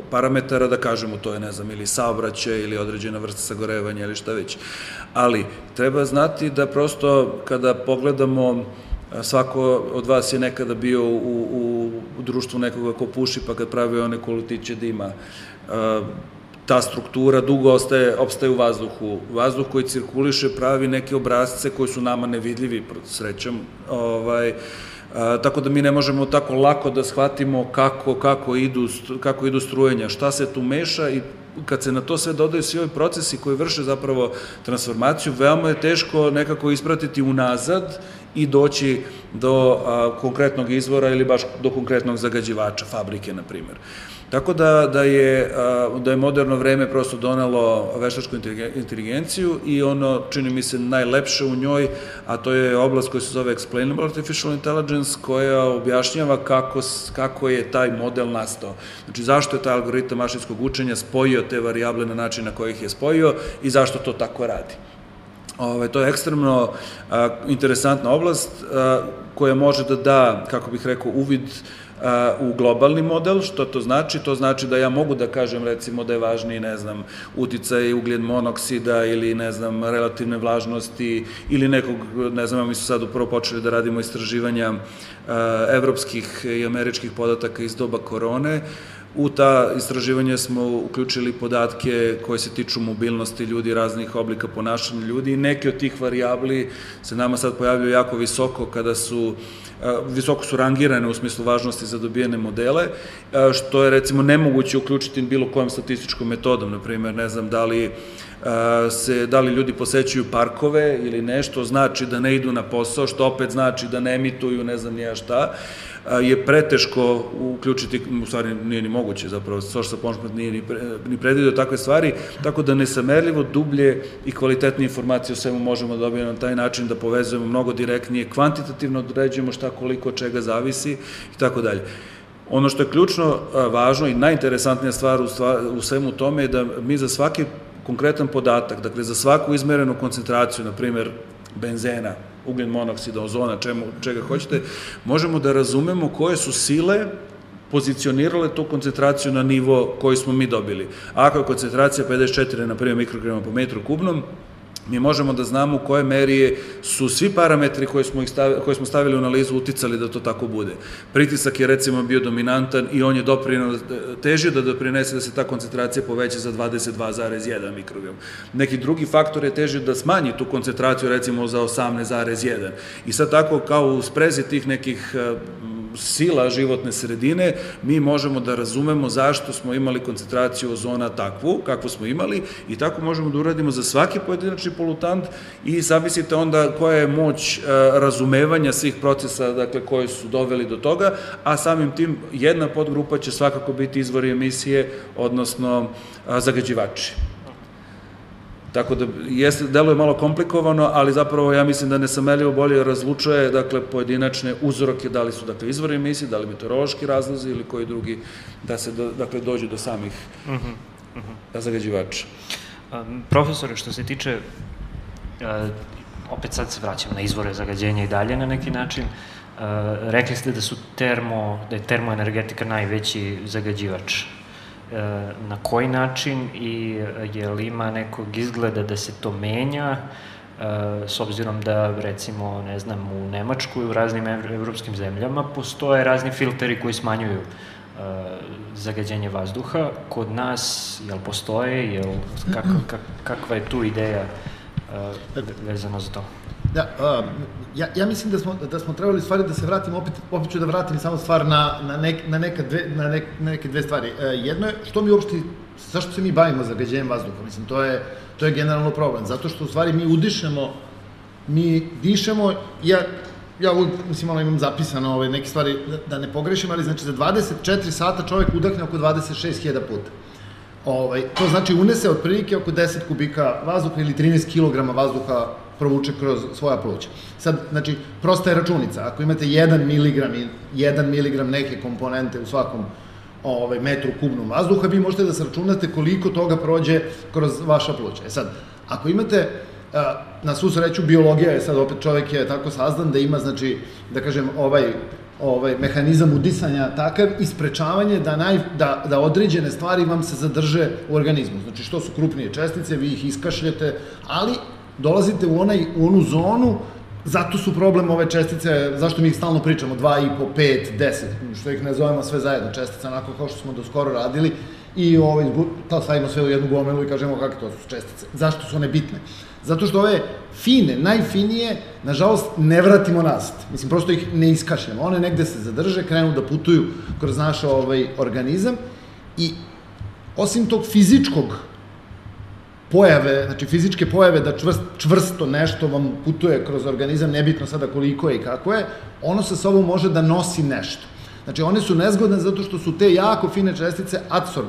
parametara, da kažemo to je, ne znam, ili saobraćaj ili određena vrsta sagorevanja ili šta već. Ali treba znati da prosto kada pogledamo svako od vas je nekada bio u, u, u društvu nekoga ko puši pa kad pravi one kolutiće dima ta struktura dugo ostaje, obstaje u vazduhu. Vazduh koji cirkuliše pravi neke obrazce koji su nama nevidljivi, srećom, ovaj, A, tako da mi ne možemo tako lako da shvatimo kako, kako, idu, kako idu strujenja, šta se tu meša i kad se na to sve dodaju svi ovi procesi koji vrše zapravo transformaciju, veoma je teško nekako ispratiti unazad i doći do a, konkretnog izvora ili baš do konkretnog zagađivača, fabrike, na primjer. Tako da, da, je, da je moderno vreme prosto donelo veštačku inteligenciju i ono, čini mi se, najlepše u njoj, a to je oblast koja se zove Explainable Artificial Intelligence, koja objašnjava kako, kako je taj model nastao. Znači, zašto je taj algoritam mašinskog učenja spojio te variable na način na koji ih je spojio i zašto to tako radi. Ove, to je ekstremno a, interesantna oblast a, koja može da da, kako bih rekao, uvid u globalni model, što to znači? To znači da ja mogu da kažem recimo da je važniji, ne znam, uticaj ugljen monoksida ili ne znam, relativne vlažnosti ili nekog, ne znam, mi su sad upravo počeli da radimo istraživanja evropskih i američkih podataka iz doba korone, U ta istraživanja smo uključili podatke koje se tiču mobilnosti ljudi, raznih oblika ponašanja ljudi i neke od tih variabli se nama sad pojavljaju jako visoko kada su visoko su rangirane u smislu važnosti za dobijene modele, što je recimo nemoguće uključiti bilo kojom statističkom metodom, na primjer, ne znam da li se, da li ljudi posećuju parkove ili nešto, znači da ne idu na posao, što opet znači da ne emituju ne znam nija šta, je preteško uključiti, u stvari nije ni moguće zapravo, social punishment nije ni, pre, ni predvidio takve stvari, tako da nesamerljivo dublje i kvalitetnije informacije o svemu možemo da dobijemo na taj način da povezujemo mnogo direktnije, kvantitativno određujemo šta koliko čega zavisi i tako dalje. Ono što je ključno važno i najinteresantnija stvar u, stvar, u svemu tome je da mi za svaki konkretan podatak, dakle za svaku izmerenu koncentraciju, na primer benzena, ugljen monoksida, ozona, čemu, čega hoćete, možemo da razumemo koje su sile pozicionirale tu koncentraciju na nivo koji smo mi dobili. Ako je koncentracija 54, na primjer, mikrograma po metru kubnom, mi možemo da znamo u koje meri su svi parametri koje smo, koje smo stavili u analizu uticali da to tako bude. Pritisak je recimo bio dominantan i on je doprinao, težio da doprinese da se ta koncentracija poveća za 22,1 mikrogram. Neki drugi faktor je težio da smanji tu koncentraciju recimo za 18,1. I sad tako kao u sprezi tih nekih sila životne sredine, mi možemo da razumemo zašto smo imali koncentraciju ozona takvu, kakvu smo imali i tako možemo da uradimo za svaki pojedinačni polutant i zamislite onda koja je moć e, razumevanja svih procesa dakle, koji su doveli do toga, a samim tim jedna podgrupa će svakako biti izvori emisije, odnosno zagađivači. Tako da jeste, deluje malo komplikovano, ali zapravo ja mislim da nesameljivo bolje razlučuje dakle, pojedinačne uzroke, da li su dakle, izvori emisije, da li meteorološki razlozi ili koji drugi, da se do, dakle, dođu do samih uh -huh, uh -huh. zagađivača. Um, profesore, što se tiče, uh, opet sad se vraćam na izvore zagađenja i dalje na neki način, uh, rekli ste da su termo, da je termoenergetika najveći zagađivač na koji način i e, je li ima nekog izgleda da se to menja, e, s obzirom da recimo, ne znam, u Nemačkoj, u raznim evropskim zemljama postoje razni filteri koji smanjuju zagađenje vazduha. Kod nas, jel postoje, jel, kak, kak, kakva je tu ideja vezano za to? Da, uh, ja, ja mislim da smo, da smo trebali stvari da se vratimo, opet, opet ću da vratim samo stvar na, na, nek, na, neka dve, na, nek, na neke dve stvari. Uh, jedno je, što mi uopšte, zašto se mi bavimo zagađenjem vazduha? Mislim, to je, to je generalno problem. Zato što u stvari mi udišemo, mi dišemo, ja, ja uvijek, mislim, ono imam zapisano ove, neke stvari, da, da ne pogrešim, ali znači za 24 sata čovjek udahne oko 26.000 puta. Ovaj, to znači unese otprilike oko 10 kubika vazduha ili 13 kg vazduha provuče kroz svoja pluća. Sad, znači, prosta je računica. Ako imate 1 mg i 1 mg neke komponente u svakom ovaj, metru kubnom vazduha, vi možete da sračunate koliko toga prođe kroz vaša pluća. E sad, ako imate na svu sreću biologija je sad opet čovek je tako sazdan da ima znači da kažem ovaj ovaj mehanizam udisanja takav i sprečavanje da naj da da određene stvari vam se zadrže u organizmu. Znači što su krupnije čestice, vi ih iskašljete, ali dolazite u onaj u onu zonu Zato su problem ove čestice, zašto mi ih stalno pričamo, 2,5, 5, 10, što ih ne zovemo sve zajedno, čestice onako kao što smo do skoro radili, i ovaj, to stavimo sve u jednu gomelu i kažemo kakve to su čestice. Zašto su one bitne? Zato što ove fine, najfinije, nažalost, ne vratimo nast. Mislim, prosto ih ne iskašljamo. One negde se zadrže, krenu da putuju kroz naš ovaj, organizam i osim tog fizičkog pojave, znači fizičke pojave da čvrst, čvrsto nešto vam putuje kroz organizam, nebitno sada koliko je i kako je, ono sa sobom može da nosi nešto. Znači, one su nezgodne zato što su te jako fine čestice adsorb,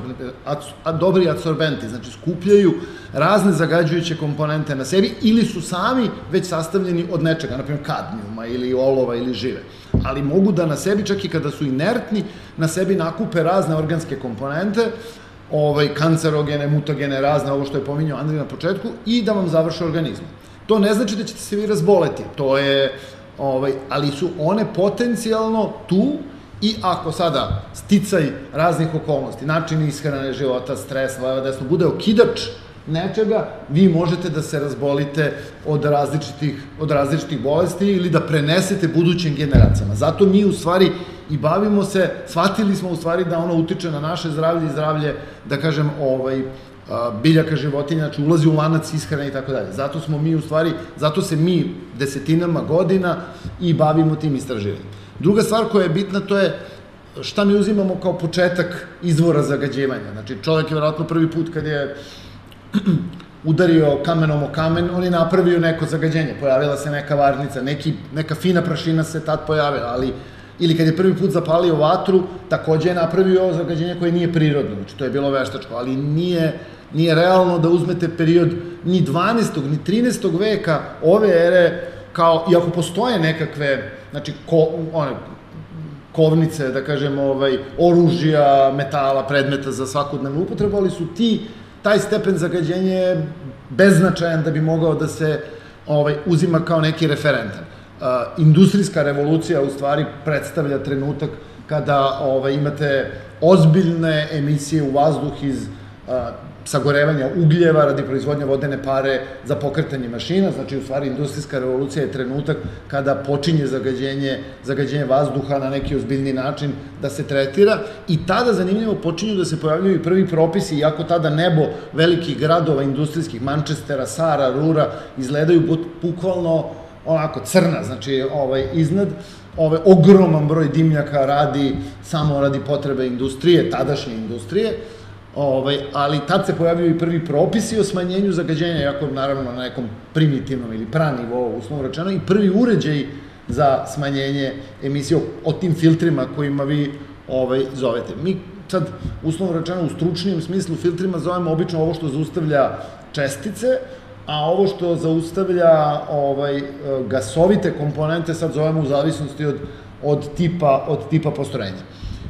ad, dobri adsorbenti, znači skupljaju razne zagađujuće komponente na sebi ili su sami već sastavljeni od nečega, na primjer kadmijuma ili olova ili žive. Ali mogu da na sebi, čak i kada su inertni, na sebi nakupe razne organske komponente, ovaj, kancerogene, mutagene, razne, ovo što je pominjao Andrej na početku, i da vam završe organizmu. To ne znači da ćete se vi razboleti, to je, ovaj, ali su one potencijalno tu I ako sada sticaj raznih okolnosti, način ishrane života, stres, leva, desno, bude okidač nečega, vi možete da se razbolite od različitih, od različitih bolesti ili da prenesete budućim generacijama. Zato mi u stvari i bavimo se, shvatili smo u stvari da ono utiče na naše zdravlje i zdravlje, da kažem, ovaj, biljaka životinja, znači ulazi u lanac ishrane i tako dalje. Zato smo mi u stvari, zato se mi desetinama godina i bavimo tim istraživanjem. Druga stvar koja je bitna to je šta mi uzimamo kao početak izvora zagađivanja. Znači čovjek je vjerojatno prvi put kad je udario kamenom o kamen, on je napravio neko zagađenje, pojavila se neka varnica, neki, neka fina prašina se tad pojavila, ali ili kad je prvi put zapalio vatru, takođe je napravio zagađenje koje nije prirodno, znači to je bilo veštačko, ali nije, nije realno da uzmete period ni 12. ni 13. veka ove ere, kao, iako postoje nekakve znači ko, one, kovnice, da kažem, ovaj, oružja, metala, predmeta za svakodnevnu upotrebu, ali su ti, taj stepen zagađenja je beznačajan da bi mogao da se ovaj, uzima kao neki referentan. Uh, industrijska revolucija u stvari predstavlja trenutak kada ovaj, imate ozbiljne emisije u vazduh iz uh, sagorevanja ugljeva radi proizvodnja vodene pare za pokretanje mašina, znači u stvari industrijska revolucija je trenutak kada počinje zagađenje, zagađenje vazduha na neki ozbiljni način da se tretira. I tada zanimljivo počinju da se pojavljaju i prvi propisi, iako tada nebo velikih gradova industrijskih, Manchestera, Sara, Rura, izgledaju bukvalno onako crna, znači ovaj, iznad, ovaj, ogroman broj dimljaka radi samo radi potrebe industrije, tadašnje industrije, Ovaj, ali tad se pojavljaju i prvi propisi o smanjenju zagađenja, jako naravno na nekom primitivnom ili pranivu, uslovno rečeno, i prvi uređaj za smanjenje emisije o, o tim filtrima kojima vi ovaj, zovete. Mi sad, uslovno rečeno, u stručnijem smislu filtrima zovemo obično ovo što zaustavlja čestice, a ovo što zaustavlja ovaj, gasovite komponente sad zovemo u zavisnosti od, od, tipa, od tipa postrojenja.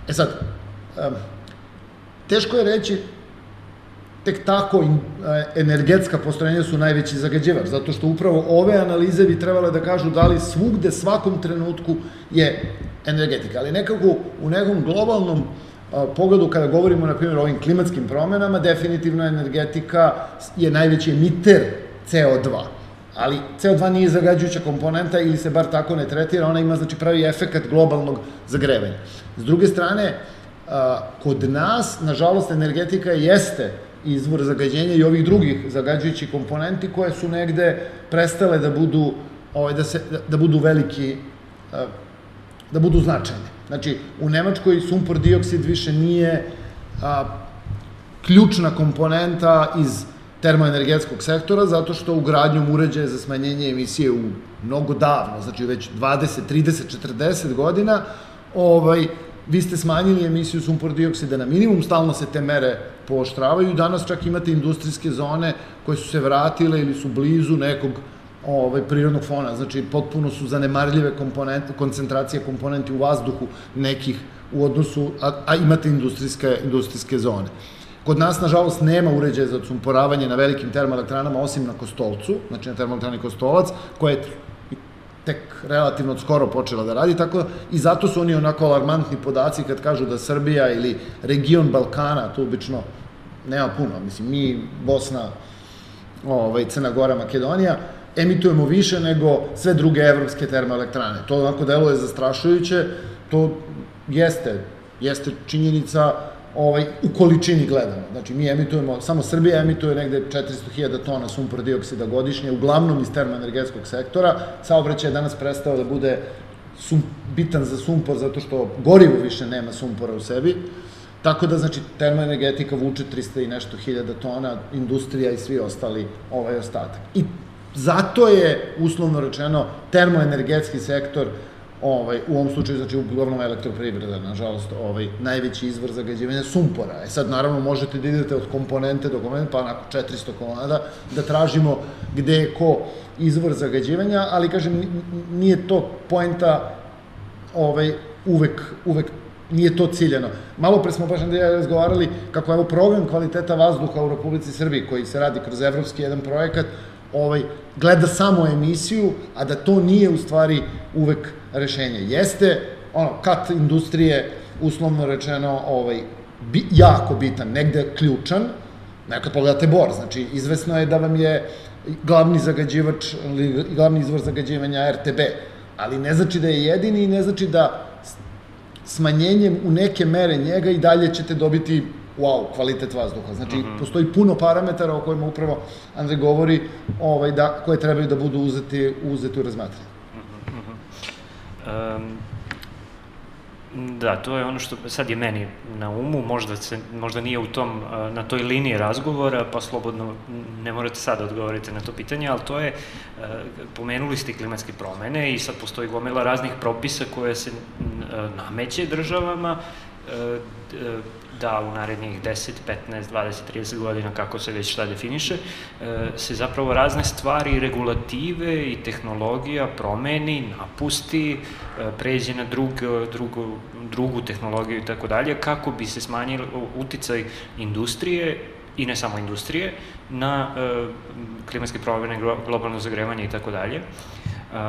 E sad, teško je reći tek tako e, energetska postrojenja su najveći zagađivač, zato što upravo ove analize bi trebale da kažu da li svugde, svakom trenutku je energetika, ali nekako u nekom globalnom pogledu kada govorimo na primjer o ovim klimatskim promenama, definitivno energetika je najveći emiter CO2. Ali CO2 nije zagađujuća komponenta ili se bar tako ne tretira, ona ima znači pravi efekat globalnog zagrevanja. S druge strane, kod nas, nažalost, energetika jeste izvor zagađenja i ovih drugih zagađujućih komponenti koje su negde prestale da budu ovaj, da, se, da, da budu veliki, da budu značajne. Znači, u Nemačkoj sumpor dioksid više nije a, ključna komponenta iz termoenergetskog sektora, zato što ugradnjom uređaja za smanjenje emisije u mnogo davno, znači već 20, 30, 40 godina, ovaj, vi ste smanjili emisiju sumpor dioksida na minimum, stalno se te mere pooštravaju danas čak imate industrijske zone koje su se vratile ili su blizu nekog ovaj, prirodnog fona, znači potpuno su zanemarljive komponente, koncentracije komponenti u vazduhu nekih u odnosu, a, a imate industrijske, industrijske zone. Kod nas, nažalost, nema uređaja za odsumporavanje na velikim termoelektranama, osim na Kostolcu, znači na termoelektrani Kostolac, koja je tek relativno skoro počela da radi, tako i zato su oni onako alarmantni podaci kad kažu da Srbija ili region Balkana, to obično nema puno, mislim, mi, Bosna, ovaj, Crna Gora, Makedonija, emitujemo više nego sve druge evropske termoelektrane. To onako deluje zastrašujuće, to jeste, jeste činjenica, ovaj, u količini gledano. Znači, mi emitujemo, samo Srbija emituje negde 400.000 tona sumpor dioksida godišnje, uglavnom iz termoenergetskog sektora. Saobraćaj je danas prestao da bude sum, bitan za sumpor, zato što gorivo više nema sumpora u sebi. Tako da, znači, termoenergetika vuče 300 i nešto hiljada tona, industrija i svi ostali ovaj ostatak. I zato je, uslovno rečeno, termoenergetski sektor ovaj, u ovom slučaju, znači, uglavnom elektroprivreda, nažalost, ovaj, najveći izvor zagađivanja sumpora. E sad, naravno, možete da idete od komponente do komponente, pa onako 400 komada, da tražimo gde je ko izvor zagađivanja, ali, kažem, nije to poenta ovaj, uvek, uvek nije to ciljeno. Malo pre smo baš Andrija razgovarali kako evo problem kvaliteta vazduha u Republici Srbiji koji se radi kroz evropski jedan projekat, ovaj, gleda samo emisiju, a da to nije u stvari uvek rešenje. Jeste, ono, kat industrije, uslovno rečeno, ovaj, bi, jako bitan, negde ključan, nekad pogledate bor, znači izvesno je da vam je glavni zagađivač, ili glavni izvor zagađivanja RTB, ali ne znači da je jedini i ne znači da smanjenjem u neke mere njega i dalje ćete dobiti wow, kvalitet vazduha. Znači, mm -hmm. postoji puno parametara o kojima upravo Andrej govori, ovaj, da, koje trebaju da budu uzeti, uzeti u razmatranje. Um, Da, to je ono što sad je meni na umu, možda, se, možda nije u tom, na toj liniji razgovora, pa slobodno ne morate sad da odgovorite na to pitanje, ali to je, pomenuli ste klimatske promene i sad postoji gomila raznih propisa koje se nameće državama, da u narednih 10, 15, 20, 30 godina, kako se već šta definiše, e, se zapravo razne stvari, regulative i tehnologija promeni, napusti, e, pređe na drug, drugu, drugu tehnologiju i tako dalje, kako bi se smanjili uticaj industrije i ne samo industrije na e, klimatske promene, globalno zagrevanje i tako dalje. Uh,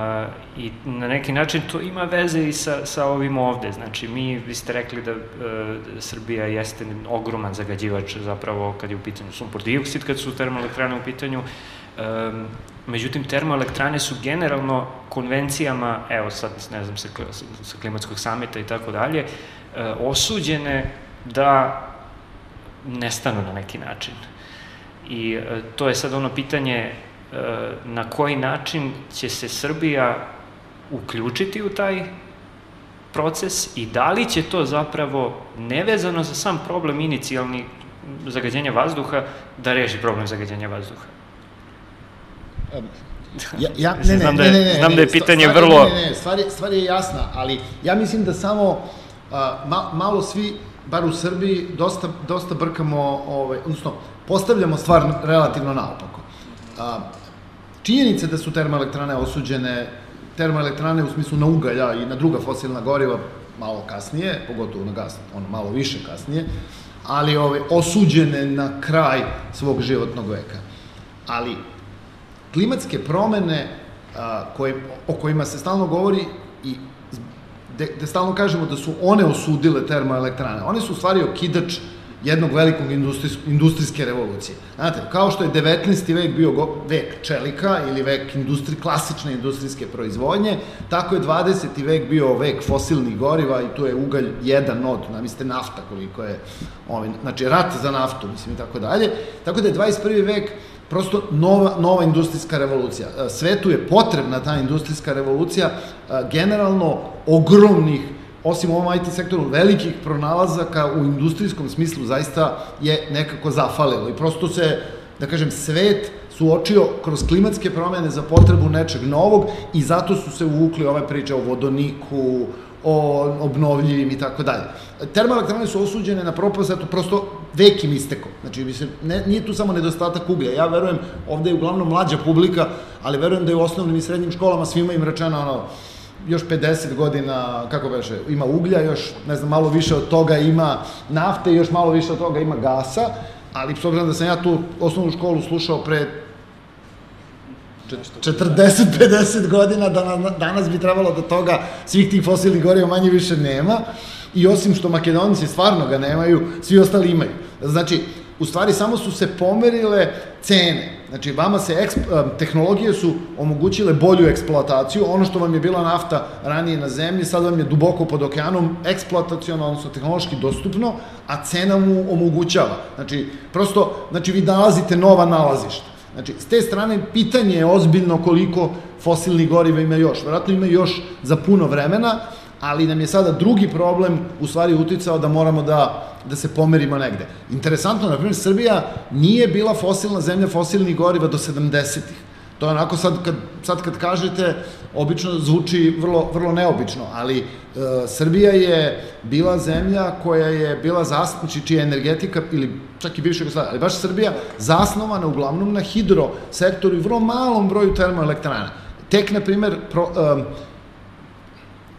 I na neki način to ima veze i sa, sa ovim ovde. Znači, mi, vi ste rekli da uh, Srbija jeste ogroman zagađivač zapravo kad je u pitanju sumpor dioksid, kad su termoelektrane u pitanju. Um, međutim, termoelektrane su generalno konvencijama, evo sad, ne znam, sa, sa klimatskog samita i tako dalje, uh, osuđene da nestanu na neki način. I to je sad ono pitanje na koji način će se Srbija uključiti u taj proces i da li će to zapravo nevezano za sam problem inicijalni zagađenja vazduha da reši problem zagađenja vazduha? Ja, ja, ne, ne, znam da je, ne, ne, znam da je pitanje stvari, vrlo... Ne, ne, ne, stvar je, stvar je jasna, ali ja mislim da samo ma, malo svi, bar u Srbiji, dosta, dosta brkamo, ovaj, odnosno, postavljamo stvar relativno naopako. A, Činjenica da su termoelektrane osuđene, termoelektrane u smislu na ugalja i na druga fosilna goriva malo kasnije, pogotovo na gas, ono malo više kasnije, ali ove, osuđene na kraj svog životnog veka. Ali klimatske promene a, koje, o kojima se stalno govori i da de stalno kažemo da su one osudile termoelektrane. One su u stvari okidač jednog velikog industrijs, industrijske revolucije. Znate, kao što je 19. vek bio go, vek čelika ili vek industri, klasične industrijske proizvodnje, tako je 20. vek bio vek fosilnih goriva i tu je ugalj jedan od, namislite nafta koliko je, ovaj, znači rat za naftu, mislim i tako dalje. Tako da je 21. vek prosto nova, nova industrijska revolucija. E, svetu je potrebna ta industrijska revolucija, e, generalno ogromnih osim u ovom IT sektoru, velikih pronalazaka u industrijskom smislu zaista je nekako zafalilo i prosto se, da kažem, svet suočio kroz klimatske promene za potrebu nečeg novog i zato su se uvukli ove priče o vodoniku, o obnovljivim i tako dalje. Termoelektrane su osuđene na propast, eto, prosto vekim istekom. Znači, mislim, ne, nije tu samo nedostatak uglja. Ja verujem, ovde je uglavnom mlađa publika, ali verujem da je u osnovnim i srednjim školama svima im rečeno, ono, još 50 godina, kako beše, ima uglja, još, ne znam, malo više od toga ima nafte, još malo više od toga ima gasa, ali s obzirom da sam ja tu osnovnu školu slušao pre 40-50 godina, da danas bi trebalo da toga svih tih fosilnih goriva manje više nema i osim što makedonci stvarno ga nemaju, svi ostali imaju. Znači, u stvari samo su se pomerile cene. Znači, vama se, eksp, tehnologije su omogućile bolju eksploataciju, ono što vam je bila nafta ranije na zemlji, sad vam je duboko pod okeanom, eksploatacijono, odnosno tehnološki dostupno, a cena mu omogućava. Znači, prosto, znači, vi nalazite nova nalazišta. Znači, s te strane, pitanje je ozbiljno koliko fosilnih goriva ima još. Vjerojatno ima još za puno vremena, ali nam je sada drugi problem u stvari uticao da moramo da, da se pomerimo negde. Interesantno, na primjer, Srbija nije bila fosilna zemlja fosilnih goriva do 70-ih. To je onako sad kad, sad kad kažete, obično zvuči vrlo, vrlo neobično, ali e, Srbija je bila zemlja koja je bila zasnovana, znači čija energetika, ili čak i bivša Jugoslavija, ali baš Srbija zasnovana uglavnom na hidro sektoru i vrlo malom broju termoelektrana. Tek, na primer, pro, e,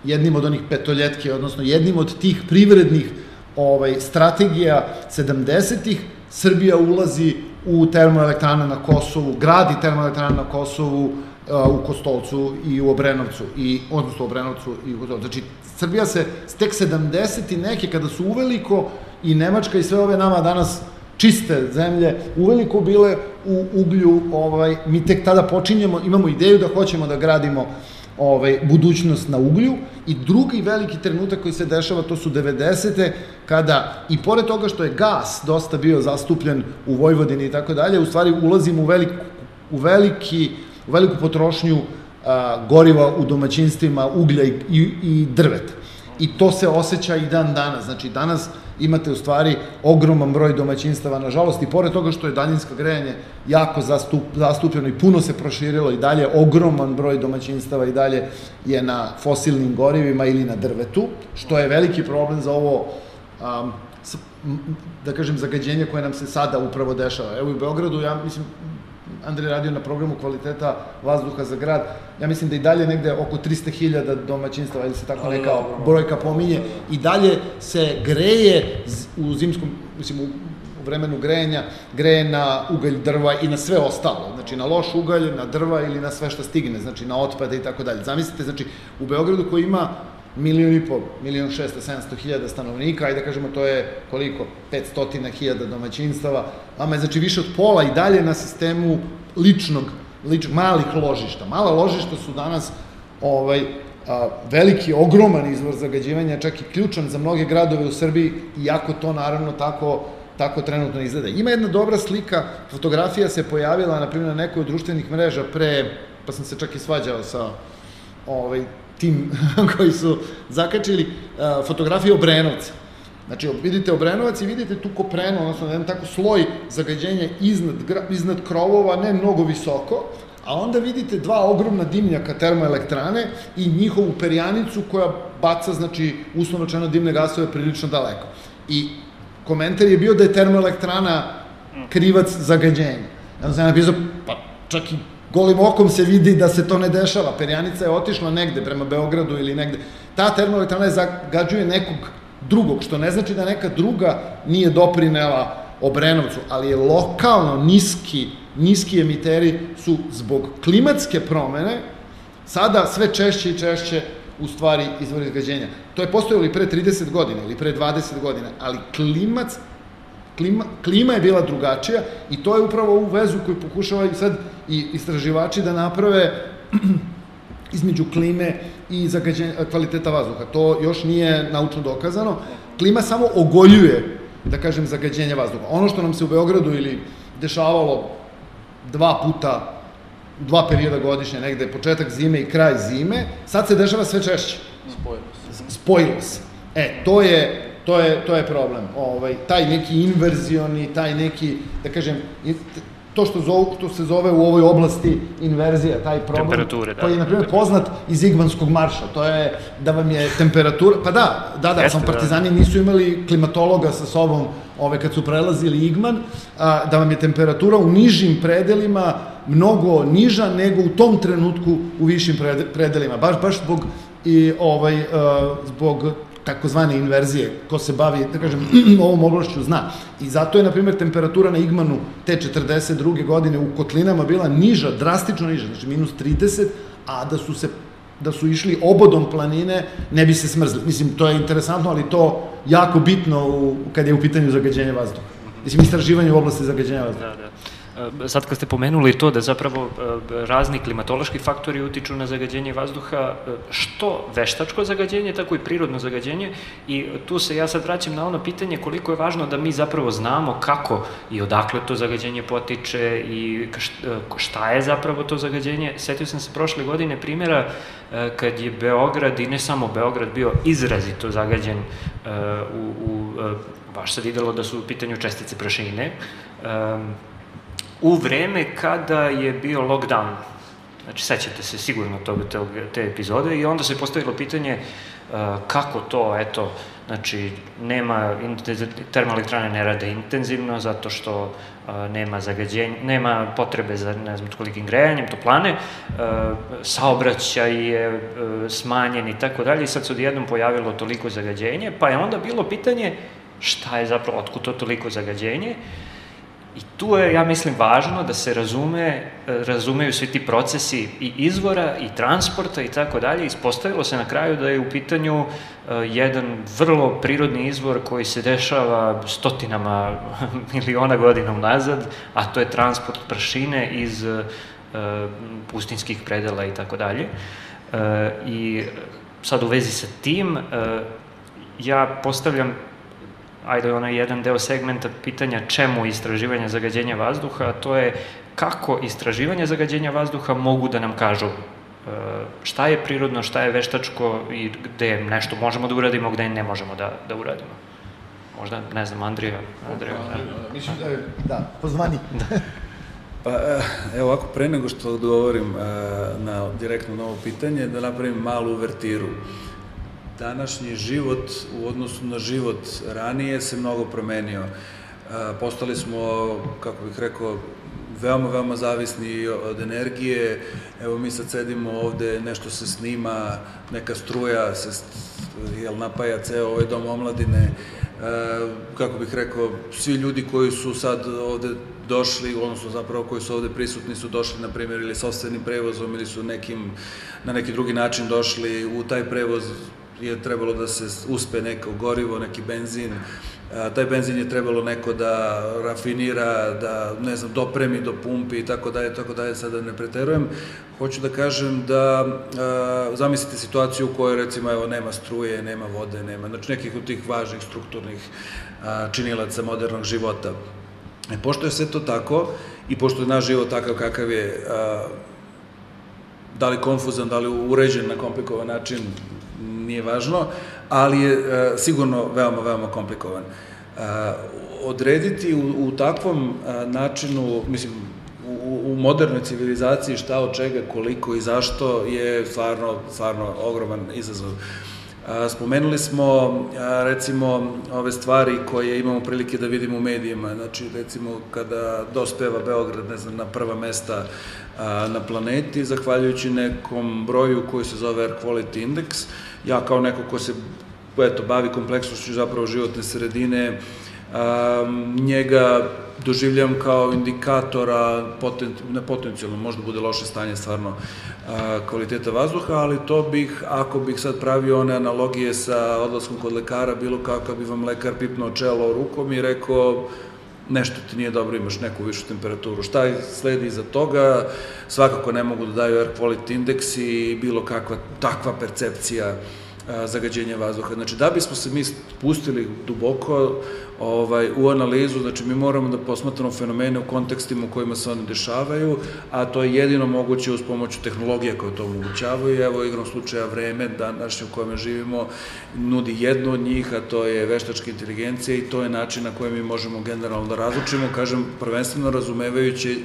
jednim od onih petoljetke, odnosno jednim od tih privrednih ovaj, strategija 70-ih, Srbija ulazi u termoelektrane na Kosovu, gradi termoelektrane na Kosovu, u Kostolcu i u Obrenovcu, i, odnosno u Obrenovcu i u Kostolcu. Znači, Srbija se tek 70 i neke, kada su uveliko i Nemačka i sve ove nama danas čiste zemlje, uveliko bile u uglju, ovaj, mi tek tada počinjemo, imamo ideju da hoćemo da gradimo ovaj, budućnost na uglju i drugi veliki trenutak koji se dešava to su 90. kada i pored toga što je gas dosta bio zastupljen u Vojvodini i tako dalje, u stvari ulazimo u, velik, u, veliki, u veliku potrošnju a, goriva u domaćinstvima, uglja i, i, i drveta. I to se osjeća i dan danas. Znači, danas imate u stvari ogroman broj domaćinstava, nažalost, i pored toga što je daljinsko grejanje jako zastup, zastupljeno i puno se proširilo i dalje, ogroman broj domaćinstava i dalje je na fosilnim gorivima ili na drvetu, što je veliki problem za ovo um, da kažem, zagađenje koje nam se sada upravo dešava. Evo i u Beogradu, ja mislim, Andrej radio na programu kvaliteta vazduha za grad. Ja mislim da i dalje negde oko 300.000 domaćinstava, ili se tako neka brojka pominje, i dalje se greje u zimskom, mislim, u vremenu grejanja, greje na ugalj drva i na sve ostalo. Znači, na loš ugalj, na drva ili na sve što stigne, znači na otpade i tako dalje. Zamislite, znači, u Beogradu koji ima milion i pol, milion šesta, sedamsto hiljada stanovnika, ajde da kažemo to je koliko, 500 hiljada domaćinstava, vama je znači više od pola i dalje na sistemu ličnog, lič, malih ložišta. Mala ložišta su danas ovaj, a, veliki, ogroman izvor zagađivanja, čak i ključan za mnoge gradove u Srbiji, iako to naravno tako tako trenutno izgleda. Ima jedna dobra slika, fotografija se pojavila, na primjer, na nekoj od društvenih mreža pre, pa sam se čak i svađao sa ovaj, tim koji su zakačili uh, fotografije Obrenovca. Znači, vidite Obrenovac i vidite tu koprenu, odnosno jedan tako sloj zagađenja iznad, iznad krovova, ne mnogo visoko, a onda vidite dva ogromna dimnjaka termoelektrane i njihovu perjanicu koja baca, znači, uslovno čeno dimne gasove prilično daleko. I komentar je bio da je termoelektrana krivac zagađenja. Ja sam napisao, pa čak i golim okom se vidi da se to ne dešava. Perjanica je otišla negde prema Beogradu ili negde. Ta termoelektrana zagađuje nekog drugog, što ne znači da neka druga nije doprinela Obrenovcu, ali je lokalno niski, niski emiteri su zbog klimatske promene sada sve češće i češće u stvari izvori izgađenja. To je postojalo i pre 30 godina ili pre 20 godina, ali klimac, klima, klima je bila drugačija i to je upravo ovu vezu koju pokušavaju sad i istraživači da naprave između klime i zagađenja, kvaliteta vazduha. To još nije naučno dokazano. Klima samo ogoljuje, da kažem, zagađenje vazduha. Ono što nam se u Beogradu ili dešavalo dva puta, dva perioda godišnje, negde početak zime i kraj zime, sad se dešava sve češće. Spojilo se. Spojilo se. E, to je, to je, to je problem. Ovaj, taj neki inverzioni, taj neki, da kažem, to što, zovu, što se zove u ovoj oblasti inverzija, taj problem, Temperature, da. koji je, na primjer, poznat iz Igmanskog marša. To je da vam je temperatura, pa da, da, da, Jeste, sam partizani nisu imali klimatologa sa sobom ove, kad su prelazili Igman, a, da vam je temperatura u nižim predelima mnogo niža nego u tom trenutku u višim prede- predelima. Baš, baš zbog i ovaj a, zbog takozvane inverzije, ko se bavi, da kažem, ovom oblašću zna. I zato je, na primjer, temperatura na Igmanu te 42. godine u kotlinama bila niža, drastično niža, znači minus 30, a da su se da su išli obodom planine, ne bi se smrzli. Mislim, to je interesantno, ali to jako bitno u, kad je u pitanju zagađenja vazduha. Mislim, istraživanje u oblasti zagađenja vazduha. Da, da. E, Sad kad ste pomenuli to da zapravo e, razni klimatološki faktori utiču na zagađenje vazduha, e, što veštačko zagađenje, tako i prirodno zagađenje i tu se ja sad vraćam na ono pitanje koliko je važno da mi zapravo znamo kako i odakle to zagađenje potiče i št- šta je zapravo to zagađenje. Setio sam se prošle godine primjera kad je Beograd i ne samo Beograd bio izrazito zagađen u, u baš se videlo da su u pitanju čestice prašine, u vreme kada je bio lockdown. Znači, sećate se sigurno tog, tog, te epizode i onda se postavilo pitanje uh, kako to, eto, znači, nema, termoelektrane ne rade intenzivno zato što uh, nema zagađenja, nema potrebe za, ne znam, kolikim grejanjem, toplane, uh, saobraćaj je uh, smanjen i tako dalje i sad se odjednom pojavilo toliko zagađenje, pa je onda bilo pitanje šta je zapravo, otkud to toliko zagađenje, I tu je, ja mislim, važno da se razume, razumeju svi ti procesi i izvora i transporta i tako dalje. Ispostavilo se na kraju da je u pitanju uh, jedan vrlo prirodni izvor koji se dešava stotinama miliona godina unazad, a to je transport prašine iz uh, pustinskih predela i tako dalje. I sad u vezi sa tim, ja postavljam ajde, onaj jedan deo segmenta pitanja čemu istraživanje zagađenja vazduha, a to je kako istraživanje zagađenja vazduha mogu da nam kažu e, šta je prirodno, šta je veštačko i gde nešto možemo da uradimo, gde ne možemo da, da uradimo. Možda, ne znam, Andrija. Andrija da. Mislim da je, da, pozvani. da. Pa, evo ovako, pre nego što odgovorim na direktno na ovo pitanje, da napravim malu uvertiru. Današnji život u odnosu na život ranije se mnogo promenio. Postali smo, kako bih rekao, veoma, veoma zavisni od energije. Evo mi sad sedimo ovde, nešto se snima, neka struja se jel, napaja ceo ovaj dom omladine. E, kako bih rekao, svi ljudi koji su sad ovde došli, odnosno zapravo koji su ovde prisutni su došli, na primjer, ili sobstvenim prevozom ili su nekim, na neki drugi način došli u taj prevoz je trebalo da se uspe neko gorivo, neki benzin, a, taj benzin je trebalo neko da rafinira, da, ne znam, dopremi do pumpi i tako dalje, tako dalje, sada ne preterujem. Hoću da kažem da a, zamislite situaciju u kojoj, recimo, evo, nema struje, nema vode, nema, znači nekih od tih važnih strukturnih a, činilaca modernog života. E, pošto je sve to tako i pošto je naš život takav kakav je, a, da li konfuzan, da li uređen na komplikovan način, nije važno, ali je e, sigurno veoma, veoma komplikovan. E, odrediti u, u takvom e, načinu, mislim, u, u modernoj civilizaciji šta od čega, koliko i zašto je stvarno, stvarno ogroman izazov. Spomenuli smo recimo ove stvari koje imamo prilike da vidimo u medijima, znači recimo kada dospeva Beograd, ne znam, na prva mesta na planeti, zahvaljujući nekom broju koji se zove Air Quality Index, ja kao neko ko se eto, bavi kompleksnošću zapravo životne sredine, njega doživljam kao indikatora poten, ne potencijalno, možda bude loše stanje stvarno a, kvaliteta vazduha, ali to bih, ako bih sad pravio one analogije sa odlaskom kod lekara, bilo kao kad bi vam lekar pipnuo čelo rukom i rekao nešto ti nije dobro, imaš neku višu temperaturu. Šta sledi iza toga? Svakako ne mogu da daju air quality index i bilo kakva takva percepcija zagađenja vazduha. Znači, da bismo se mi spustili duboko ovaj, u analizu, znači mi moramo da posmatramo fenomene u kontekstima u kojima se one dešavaju, a to je jedino moguće uz pomoću tehnologija koje to omogućavaju. Evo, igrom slučaja vreme današnje u kojem živimo nudi jednu od njih, a to je veštačka inteligencija i to je način na koji mi možemo generalno da razlučimo, kažem, prvenstveno razumevajući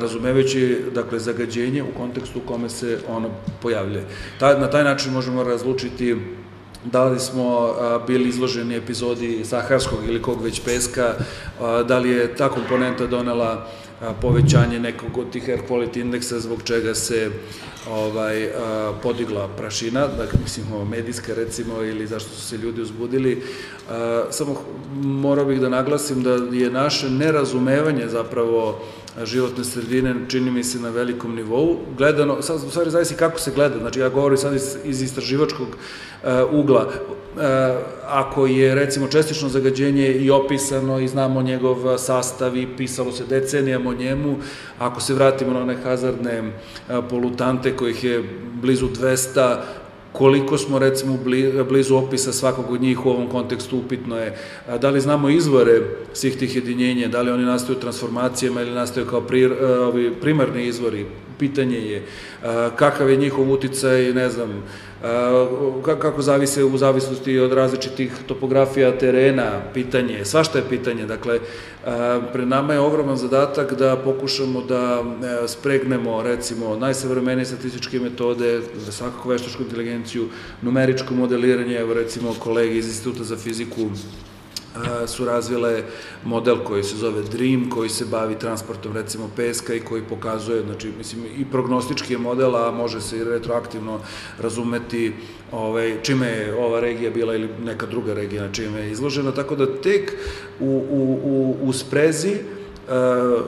razumevajući dakle, zagađenje u kontekstu u kome se ono pojavljuje. Ta, na taj način možemo razlučiti da li smo bili izloženi epizodi saharskog ili kog već peska, da li je ta komponenta donela povećanje nekog od tih air quality indeksa zbog čega se ovaj, podigla prašina, dakle, mislim, medijska recimo, ili zašto su se ljudi uzbudili. Samo morao bih da naglasim da je naše nerazumevanje zapravo životne sredine, čini mi se na velikom nivou. Gledano, sad u stvari zavisi kako se gleda, znači ja govorim sad iz, iz istraživačkog uh, ugla. Uh, ako je recimo čestično zagađenje i opisano i znamo njegov sastav i pisalo se decenijama o njemu, ako se vratimo na one hazardne uh, polutante kojih je blizu 200, koliko smo recimo blizu opisa svakog od njih u ovom kontekstu upitno je da li znamo izvore svih tih jedinjenja, da li oni nastaju transformacijama ili nastaju kao pri, ovi primarni izvori, pitanje je kakav je njihov uticaj, ne znam, kako zavise u zavisnosti od različitih topografija terena, pitanje, svašta je pitanje, dakle, pred nama je ogroman zadatak da pokušamo da e, spregnemo, recimo, najsavremenije statističke metode, svakako veštačku inteligenciju, numeričko modeliranje, evo recimo kolege iz Instituta za fiziku su razvile model koji se zove DREAM, koji se bavi transportom recimo peska i koji pokazuje, znači, mislim, i prognostički je model, a može se i retroaktivno razumeti ovaj, čime je ova regija bila ili neka druga regija na čime je izložena, tako da tek u, u, u, u sprezi uh,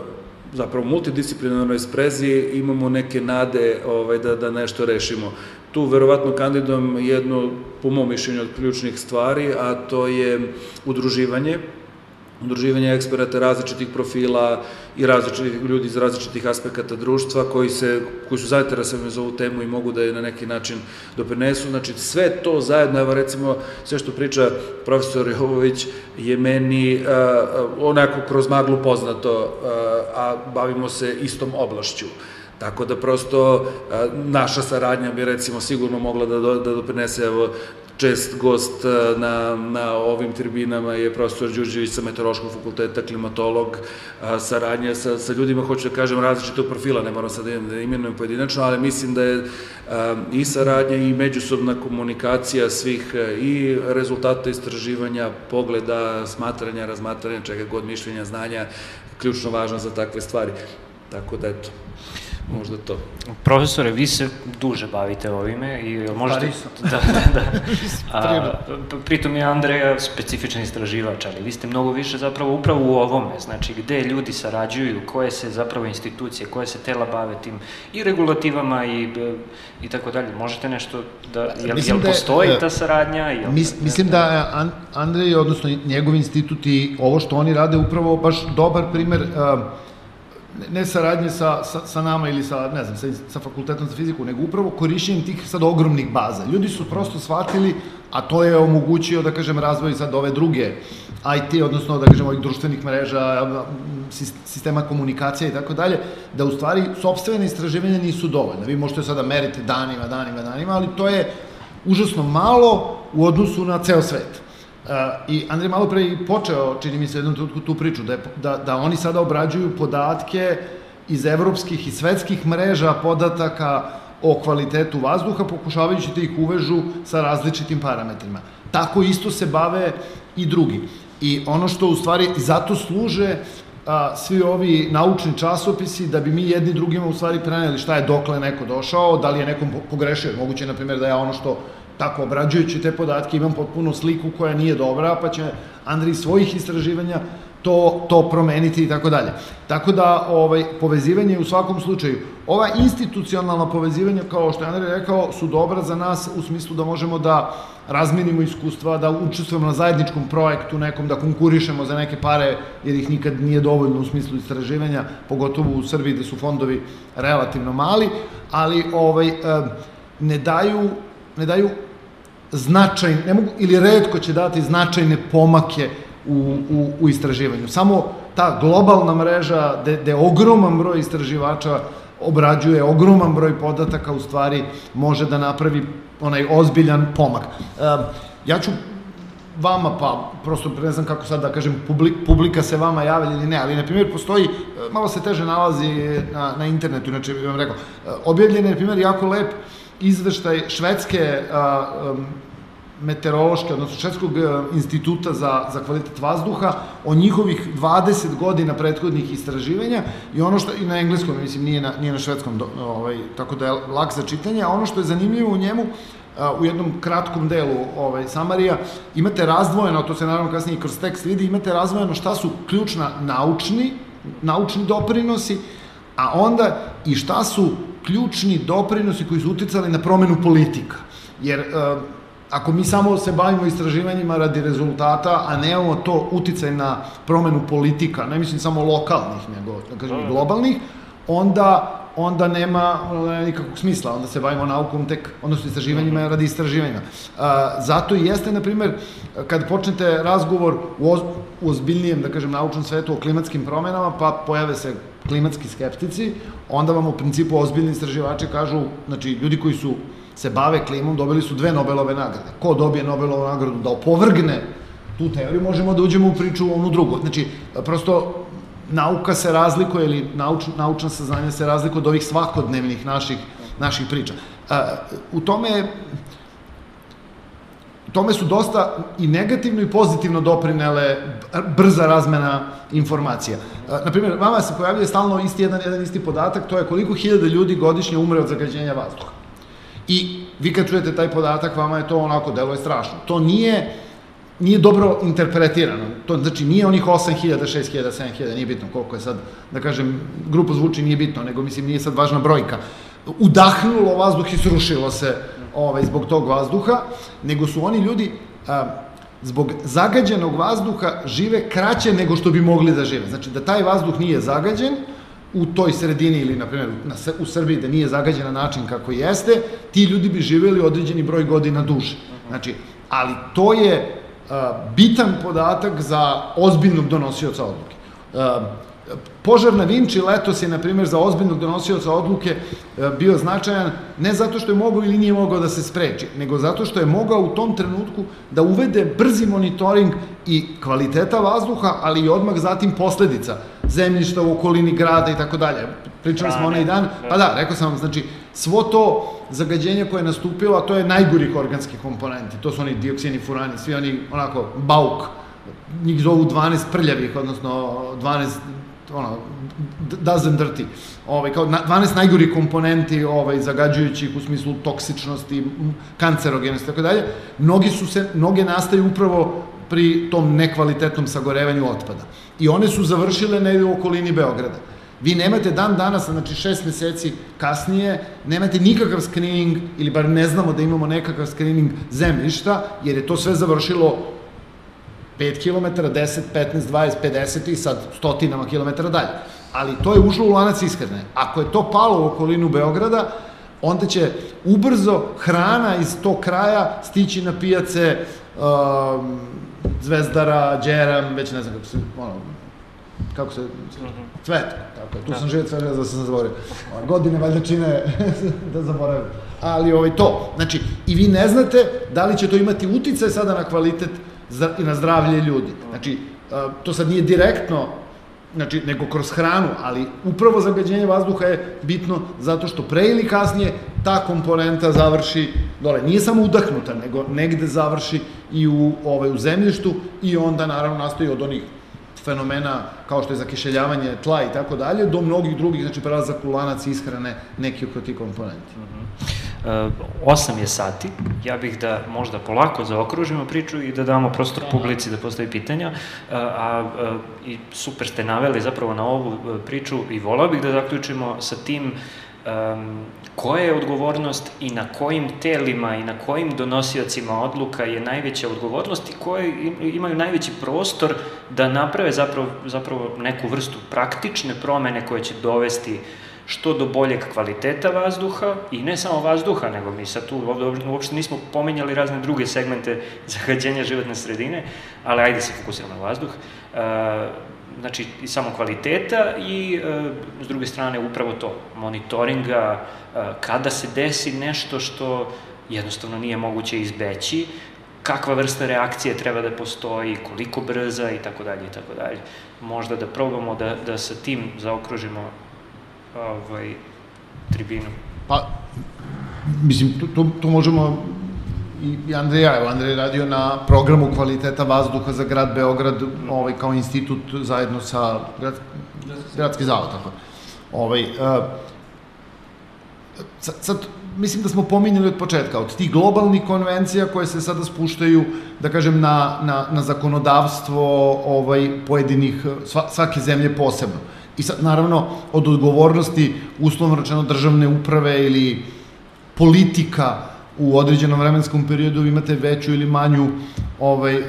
zapravo multidisciplinarnoj sprezi imamo neke nade ovaj, da, da nešto rešimo. Tu verovatno kandidom jedno, po mom mišljenju, od ključnih stvari, a to je udruživanje, udruživanje eksperata različitih profila i različitih ljudi iz različitih aspekata društva koji, se, koji su zainteresovani za ovu temu i mogu da je na neki način doprinesu. Znači, sve to zajedno, evo recimo, sve što priča profesor Jovović je meni a, onako kroz maglu poznato, a, a bavimo se istom oblašću. Tako da prosto naša saradnja bi recimo sigurno mogla da, do, da doprinese, evo, čest gost na, na ovim tribinama je profesor Đurđević sa Meteorološkog fakulteta, klimatolog, saradnja sa, sa ljudima, hoću da kažem, različitog profila, ne moram sad da, da imenujem pojedinačno, ali mislim da je i saradnja i međusobna komunikacija svih i rezultata istraživanja, pogleda, smatranja, razmatranja, čega god mišljenja, znanja, ključno važno za takve stvari. Tako da, eto možda to. Profesore, vi se duže bavite ovime i možda... Da, da, da. A, pritom je Andreja specifičan istraživač, ali vi ste mnogo više zapravo upravo u ovome, znači gde ljudi sarađuju, koje se zapravo institucije, koje se tela bave tim i regulativama i, i tako dalje. Možete nešto da, jel, mislim jel da postoji da, ta saradnja? Jel, mis, mislim da Andrej, odnosno njegov institut i ovo što oni rade upravo baš dobar primer uh, ne saradnje sa, sa, sa nama ili sa, ne znam, sa, sa fakultetom za fiziku, nego upravo korišćenjem tih sad ogromnih baza. Ljudi su prosto shvatili, a to je omogućio, da kažem, razvoj sad ove druge IT, odnosno, da kažem, ovih društvenih mreža, sistema komunikacija i tako dalje, da u stvari sobstvene istraživanja nisu dovoljne. Vi možete sada meriti danima, danima, danima, ali to je užasno malo u odnosu na ceo svet. I Andrej malo pre i počeo, čini mi se, jednom trenutku tu priču, da, je, da, da oni sada obrađuju podatke iz evropskih i svetskih mreža podataka o kvalitetu vazduha, pokušavajući da ih uvežu sa različitim parametrima. Tako isto se bave i drugi. I ono što u stvari zato služe a, svi ovi naučni časopisi da bi mi jedni drugima u stvari preneli šta je dokle neko došao, da li je nekom pogrešio. Moguće, na primjer, da ja ono što tako obrađujući te podatke imam potpuno sliku koja nije dobra, pa će Andrij svojih istraživanja to, to promeniti i tako dalje. Tako da ovaj, povezivanje u svakom slučaju, ova institucionalna povezivanja, kao što je Andrej rekao, su dobra za nas u smislu da možemo da razmenimo iskustva, da učestvujemo na zajedničkom projektu nekom, da konkurišemo za neke pare, jer ih nikad nije dovoljno u smislu istraživanja, pogotovo u Srbiji gde su fondovi relativno mali, ali ovaj, ne daju ne daju značaj, ne mogu, ili redko će dati značajne pomake u, u, u istraživanju. Samo ta globalna mreža, gde, gde ogroman broj istraživača obrađuje ogroman broj podataka, u stvari može da napravi onaj ozbiljan pomak. E, ja ću vama, pa prosto ne znam kako sad da kažem, publik, publika se vama javlja ili ne, ali na primjer postoji, malo se teže nalazi na, na internetu, inače bih vam rekao, objavljen je na primjer jako lep izveštaj švedske a, um, meteorološke, odnosno Švedskog instituta za, za kvalitet vazduha, o njihovih 20 godina prethodnih istraživanja i ono što, i na engleskom, mislim, nije na, nije na švedskom, ovaj, tako da je lak za čitanje, a ono što je zanimljivo u njemu, u jednom kratkom delu ovaj, Samarija, imate razdvojeno, to se naravno kasnije kroz tekst vidi, imate razdvojeno šta su ključna naučni, naučni doprinosi, a onda i šta su ključni doprinosi koji su uticali na promenu politika. Jer ako mi samo se bavimo istraživanjima radi rezultata, a nemamo to uticaj na promenu politika, ne mislim samo lokalnih, nego da kažem i globalnih, onda onda nema nikakvog smisla, onda se bavimo naukom tek, odnosno istraživanjima radi istraživanja. zato i jeste, na primer, kad počnete razgovor u, oz, u ozbiljnijem, da kažem, naučnom svetu o klimatskim promenama, pa pojave se klimatski skeptici, onda vam u principu ozbiljni istraživači kažu, znači ljudi koji su se bave klimom, dobili su dve Nobelove nagrade. Ko dobije Nobelovu nagradu da opovrgne tu teoriju, možemo da uđemo u priču u onu drugu. Znači, prosto nauka se razlikuje ili nauč, naučna saznanja se razlikuje od ovih svakodnevnih naših, naših priča. u tome tome su dosta i negativno i pozitivno doprinele brza razmena informacija. Naprimjer, vama se pojavljuje stalno isti jedan, jedan isti podatak, to je koliko hiljada ljudi godišnje umre od zagađenja vazduha. I vi kad čujete taj podatak, vama je to onako, delo je strašno. To nije, nije dobro interpretirano. To znači nije onih 8000, 6000, 7000, nije bitno koliko je sad, da kažem, grupa zvuči nije bitno, nego mislim nije sad važna brojka. Udahnulo vazduh i srušilo se ovaj, zbog tog vazduha, nego su oni ljudi a, zbog zagađenog vazduha žive kraće nego što bi mogli da žive. Znači da taj vazduh nije zagađen, u toj sredini ili, na primjer, na, u Srbiji da nije zagađen na način kako jeste, ti ljudi bi živeli određeni broj godina duže. Znači, ali to je bitan podatak za ozbiljnog donosioca odluke. Požar na Vinči letos je, na primjer, za ozbiljnog donosioca odluke bio značajan ne zato što je mogao ili nije mogao da se spreči, nego zato što je mogao u tom trenutku da uvede brzi monitoring i kvaliteta vazduha, ali i odmah zatim posledica zemljišta u okolini grada i tako dalje. Pričali smo onaj dan, pa da, rekao sam vam, znači, svo to zagađenje koje je nastupilo, a to je najgorih organskih komponenti, to su oni dioksini, furani, svi oni onako bauk, njih zovu 12 prljavih, odnosno 12 ono, dozen dirty, ovaj, kao 12 najgori komponenti ovaj, zagađujućih u smislu toksičnosti, kancerogenosti, tako dalje, mnogi su se, mnoge nastaju upravo pri tom nekvalitetnom sagorevanju otpada. I one su završile negde u okolini Beograda. Vi nemate dan danas, znači šest meseci kasnije, nemate nikakav screening, ili bar ne znamo da imamo nekakav screening zemljišta, jer je to sve završilo 5 km, 10, 15, 20, 50 i sad stotinama kilometara dalje. Ali to je ušlo u lanac ishrane. Ako je to palo u okolinu Beograda, onda će ubrzo hrana iz tog kraja stići na pijace um, Zvezdara, Đeram, već ne znam kako se, ono, kako se, cvet, tako je, tu sam živio cvet, da sam zaboravio. Godine valjda čine da zaboravim. Ali ovaj, to, znači, i vi ne znate da li će to imati utice sada na kvalitet i na zdravlje ljudi. Znači, to sad nije direktno znači, nego kroz hranu, ali upravo zagađenje vazduha je bitno zato što pre ili kasnije ta komponenta završi dole. Nije samo udahnuta, nego negde završi i u, ovaj, u zemljištu i onda naravno nastoji od onih fenomena kao što je zakišeljavanje tla i tako dalje, do mnogih drugih, znači prelazak u lanac ishrane nekih od tih komponenti. Mm -hmm. 8 je sati, ja bih da možda polako zaokružimo priču i da damo prostor publici da postavi pitanja, a, a, a i super ste naveli zapravo na ovu priču i volao bih da zaključimo sa tim um, koja je odgovornost i na kojim telima i na kojim donosiocima odluka je najveća odgovornost i koje imaju najveći prostor da naprave zapravo, zapravo neku vrstu praktične promene koje će dovesti što do boljeg kvaliteta vazduha i ne samo vazduha, nego mi sad tu ovde uopšte nismo pominjali razne druge segmente zagađenja životne sredine, ali ajde se fokusiramo na vazduh. E, znači, i samo kvaliteta i e, s druge strane upravo to, monitoringa, e, kada se desi nešto što jednostavno nije moguće izbeći, kakva vrsta reakcije treba da postoji, koliko brza i tako dalje i tako dalje. Možda da probamo da, da sa tim zaokružimo ovaj, tribinu. Pa, mislim, tu, tu, tu možemo i Andreja, evo Andrej radio na programu kvaliteta vazduha za grad Beograd, ovaj, kao institut zajedno sa grad, gradski zavod, tako. Ovaj, uh, sad, sad, mislim da smo pominjali od početka, od tih globalnih konvencija koje se sada spuštaju, da kažem, na, na, na zakonodavstvo ovaj, pojedinih, sva, svake zemlje posebno. I sad, naravno, od odgovornosti, uslovno rečeno, državne uprave ili politika u određenom vremenskom periodu imate veću ili manju ovaj, uh,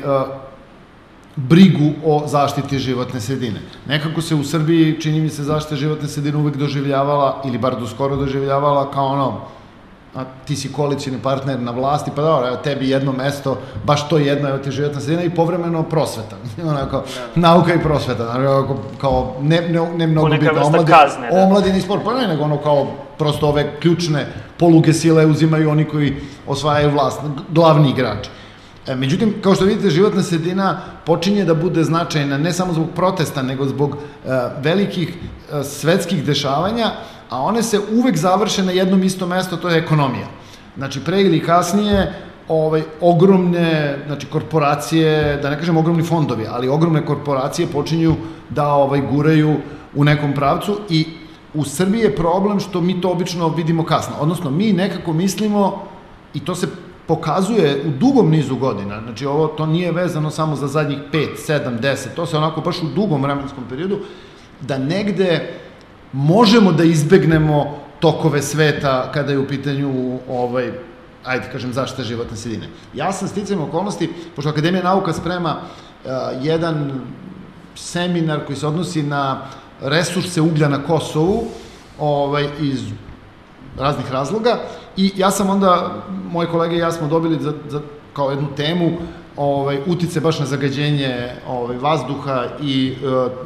brigu o zaštiti životne sredine. Nekako se u Srbiji, čini mi se, zaštita životne sredine uvek doživljavala, ili bar do skoro doživljavala, kao ono, a ti si koalicijni partner na vlasti, pa dobro, evo tebi jedno mesto, baš to jedno, evo ti životna sredina i povremeno prosveta. Onako, da. nauka i prosveta, onako, kao ne, ne, ne mnogo bitno, omladin, kazne, da. omladin i sport, pa ne, nego ono kao prosto ove ključne poluge sile uzimaju oni koji osvajaju vlast, glavni igrači. E, međutim, kao što vidite, životna sredina počinje da bude značajna ne samo zbog protesta, nego zbog e, velikih e, svetskih dešavanja, a one se uvek završe na jednom istom mesto, to je ekonomija. Znači, pre ili kasnije, ovaj, ogromne znači, korporacije, da ne kažem ogromni fondovi, ali ogromne korporacije počinju da ovaj, guraju u nekom pravcu i u Srbiji je problem što mi to obično vidimo kasno. Odnosno, mi nekako mislimo, i to se pokazuje u dugom nizu godina, znači ovo to nije vezano samo za zadnjih 5, 7, 10, to se onako baš u dugom vremenskom periodu, da negde možemo da izbegnemo tokove sveta kada je u pitanju ovaj, ajde kažem, zaštita životne sredine. Ja sam sticajem okolnosti, pošto Akademija nauka sprema uh, jedan seminar koji se odnosi na resurse uglja na Kosovu, ovaj, iz raznih razloga, i ja sam onda, moje kolege i ja smo dobili za, za, kao jednu temu ovaj, utice baš na zagađenje ovaj, vazduha i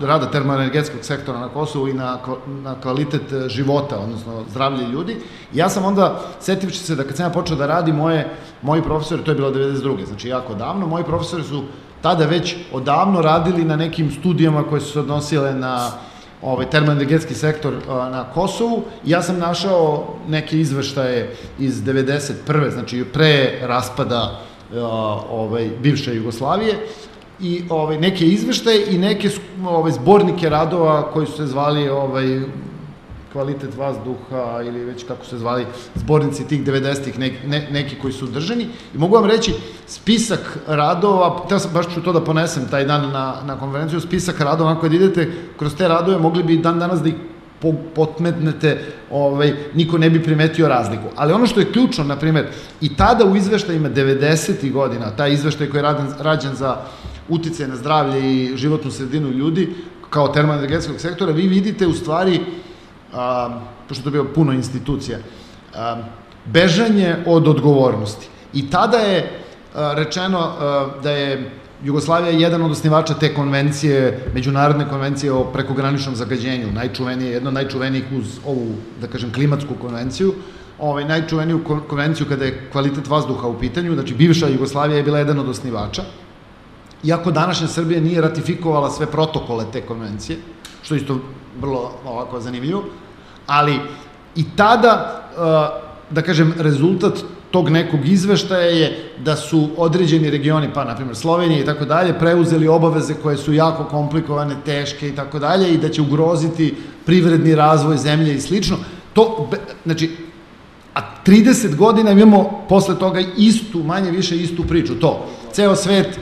e, rada termoenergetskog sektora na Kosovu i na, na kvalitet e, života, odnosno zdravlje ljudi. Ja sam onda, setivši se da kad sam ja počeo da radi, moje, moji profesori, to je bilo 92. znači jako davno, moji profesori su tada već odavno radili na nekim studijama koje su se odnosile na ovaj, termoenergetski sektor a, na Kosovu. Ja sam našao neke izveštaje iz 91. znači pre raspada ovaj, bivše Jugoslavije i ovaj, neke izveštaje i neke ovaj, zbornike radova koji su se zvali ovaj, kvalitet vazduha ili već kako se zvali zbornici tih 90-ih, ne, ne, neki koji su držani. I mogu vam reći, spisak radova, teo sam, baš ću to da ponesem taj dan na, na konferenciju, spisak radova, ako idete kroz te radove, mogli bi dan danas da ih potmetnete, ovaj, niko ne bi primetio razliku. Ali ono što je ključno, na primjer, i tada u izveštajima 90. godina, taj izveštaj koji je raden, rađen za utice na zdravlje i životnu sredinu ljudi, kao termoenergetskog sektora, vi vidite u stvari, a, pošto to je bio puno institucija, a, bežanje od odgovornosti. I tada je a, rečeno a, da je Jugoslavija je jedan od osnivača te konvencije, međunarodne konvencije o prekograničnom zagađenju, najčuvenije, jedna od najčuvenijih uz ovu, da kažem, klimatsku konvenciju, ovaj, najčuveniju konvenciju kada je kvalitet vazduha u pitanju, znači bivša Jugoslavija je bila jedan od osnivača, iako današnja Srbija nije ratifikovala sve protokole te konvencije, što je isto vrlo ovako zanimljivo, ali i tada, da kažem, rezultat tog nekog izveštaja je da su određeni regioni, pa na primjer Slovenija i tako dalje, preuzeli obaveze koje su jako komplikovane, teške i tako dalje i da će ugroziti privredni razvoj zemlje i slično. To, znači, a 30 godina imamo posle toga istu, manje više istu priču, to. Ceo svet,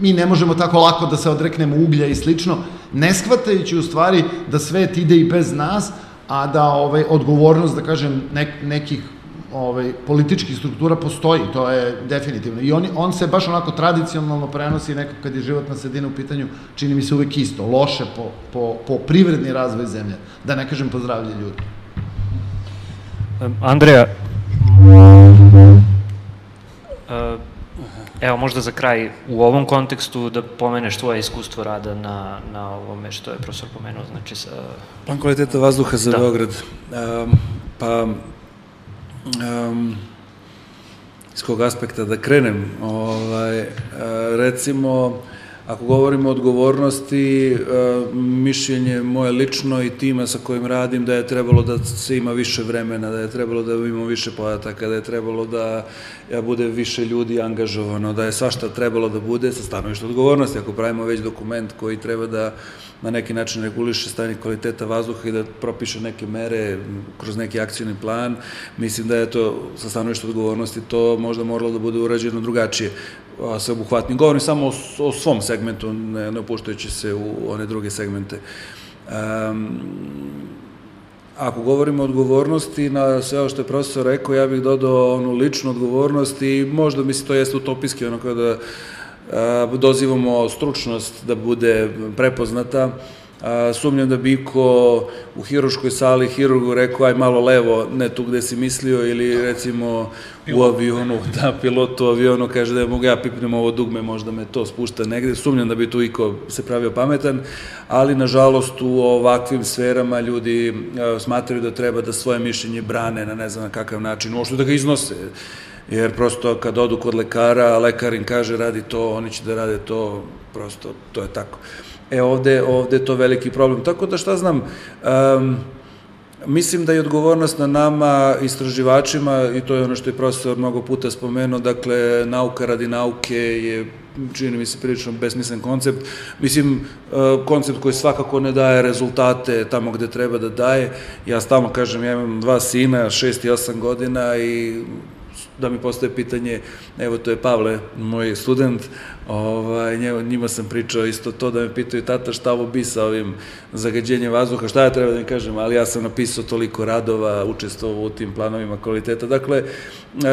mi ne možemo tako lako da se odreknemo uglja i slično, ne shvatajući u stvari da svet ide i bez nas, a da ovaj, odgovornost, da kažem, nek, nekih ovaj, političkih struktura postoji, to je definitivno. I on, on se baš onako tradicionalno prenosi nekako kad je životna sredina u pitanju, čini mi se uvek isto, loše po, po, po privredni razvoj zemlje, da ne kažem pozdravlje ljudi. Andreja, Evo, možda za kraj, u ovom kontekstu da pomeneš tvoje iskustvo rada na, na ovome što je profesor pomenuo, znači sa... Plan kvaliteta vazduha za da. Beograd. Um, pa, um, iz kog aspekta da krenem, ovaj, uh, recimo, Ako govorimo o odgovornosti, e, mišljenje moje lično i tima sa kojim radim da je trebalo da se ima više vremena, da je trebalo da imamo više podataka, da je trebalo da ja bude više ljudi angažovano, da je svašta trebalo da bude sa stanovišta odgovornosti. Ako pravimo već dokument koji treba da na neki način reguliše stanje kvaliteta vazduha i da propiše neke mere kroz neki akcijni plan, mislim da je to sa stanovišta odgovornosti to možda moralo da bude urađeno drugačije sveobuhvatni. Govorim samo o, o svom segmentu, ne, ne opuštajući se u one druge segmente. Um, ako govorimo o odgovornosti na sve ovo što je profesor rekao, ja bih dodao onu ličnu odgovornost i možda mi se to jeste utopijski, ono kada dozivamo stručnost da bude prepoznata, a, sumnjam da bi ko u hiruškoj sali hirurgu rekao aj malo levo, ne tu gde si mislio ili recimo u avionu, da pilotu avionu kaže da mogu ja pipnem ovo dugme, možda me to spušta negde, sumnjam da bi tu iko se pravio pametan, ali nažalost u ovakvim sferama ljudi smatraju da treba da svoje mišljenje brane na ne znam na kakav način, uopšte da ga iznose jer prosto kad odu kod lekara, lekar im kaže radi to, oni će da rade to, prosto to je tako. E ovde, ovde je to veliki problem. Tako da šta znam, um, Mislim da je odgovornost na nama, istraživačima, i to je ono što je profesor mnogo puta spomenuo, dakle, nauka radi nauke je, čini mi se, prilično besmislen koncept. Mislim, koncept koji svakako ne daje rezultate tamo gde treba da daje. Ja stalno kažem, ja imam dva sina, šest i osam godina i da mi postoje pitanje, evo to je Pavle, moj student, ovaj, njima sam pričao isto to da me pitaju tata šta ovo bi sa ovim zagađenjem vazduha, šta ja treba da im kažem, ali ja sam napisao toliko radova, učestvovao u tim planovima kvaliteta. Dakle,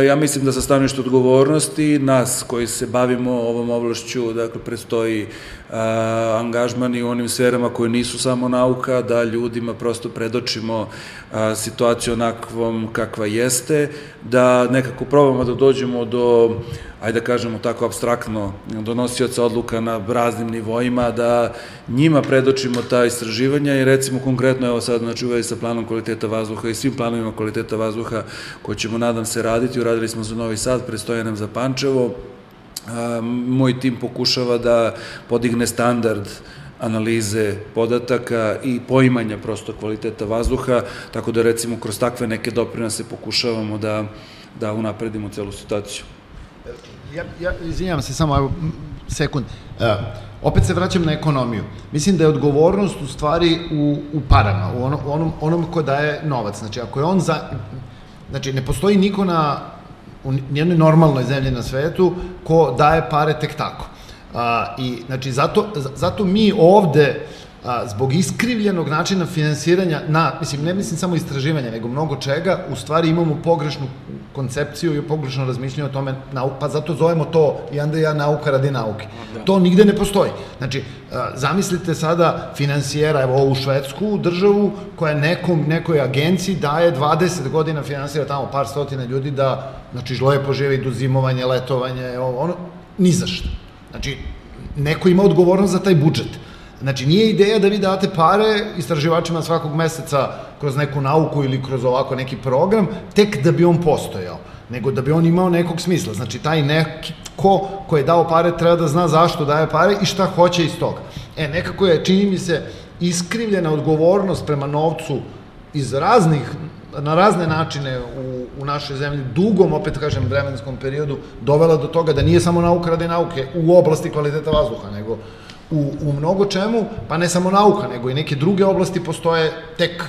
ja mislim da sa stanovišta odgovornosti, nas koji se bavimo ovom oblašću, dakle, prestoji a, angažman i u onim sferama koje nisu samo nauka, da ljudima prosto predočimo a, situaciju onakvom kakva jeste, da nekako probamo da dođemo do ajde da kažemo tako abstraktno, donosioca odluka na raznim nivoima, da njima predočimo ta istraživanja i recimo konkretno evo sad znači uveli sa planom kvaliteta vazduha i svim planovima kvaliteta vazduha koje ćemo nadam se raditi, uradili smo za Novi Sad, prestoje nam za Pančevo, moj tim pokušava da podigne standard analize podataka i poimanja prosto kvaliteta vazduha, tako da recimo kroz takve neke doprinose pokušavamo da, da unapredimo celu situaciju. Ja, ja izvinjam se samo, evo, sekund. Uh, opet se vraćam na ekonomiju. Mislim da je odgovornost u stvari u, u parama, u onom, onom, onom ko daje novac. Znači, ako je on za... Znači, ne postoji niko na u nijednoj normalnoj zemlji na svetu ko daje pare tek tako. A, I, znači, zato, zato mi ovde a, zbog iskrivljenog načina finansiranja, na, mislim, ne mislim samo istraživanja, nego mnogo čega, u stvari imamo pogrešnu koncepciju i pogrešno razmišljanje o tome, nau, pa zato zovemo to i onda ja nauka radi nauke. Da. To nigde ne postoji. Znači, a, zamislite sada finansijera, evo ovu švedsku državu, koja nekom, nekoj agenciji daje 20 godina finansira tamo par stotina ljudi da, znači, lepo živi do zimovanje, letovanje, ono, ni za što. Znači, neko ima odgovornost za taj budžet. Znači, nije ideja da vi date pare istraživačima svakog meseca kroz neku nauku ili kroz ovako neki program, tek da bi on postojao, nego da bi on imao nekog smisla. Znači, taj neki ko, ko je dao pare treba da zna zašto daje pare i šta hoće iz toga. E, nekako je, čini mi se, iskrivljena odgovornost prema novcu iz raznih, na razne načine u, u našoj zemlji, dugom, opet kažem, vremenskom periodu, dovela do toga da nije samo nauka radi nauke u oblasti kvaliteta vazduha, nego u, u mnogo čemu, pa ne samo nauka, nego i neke druge oblasti postoje tek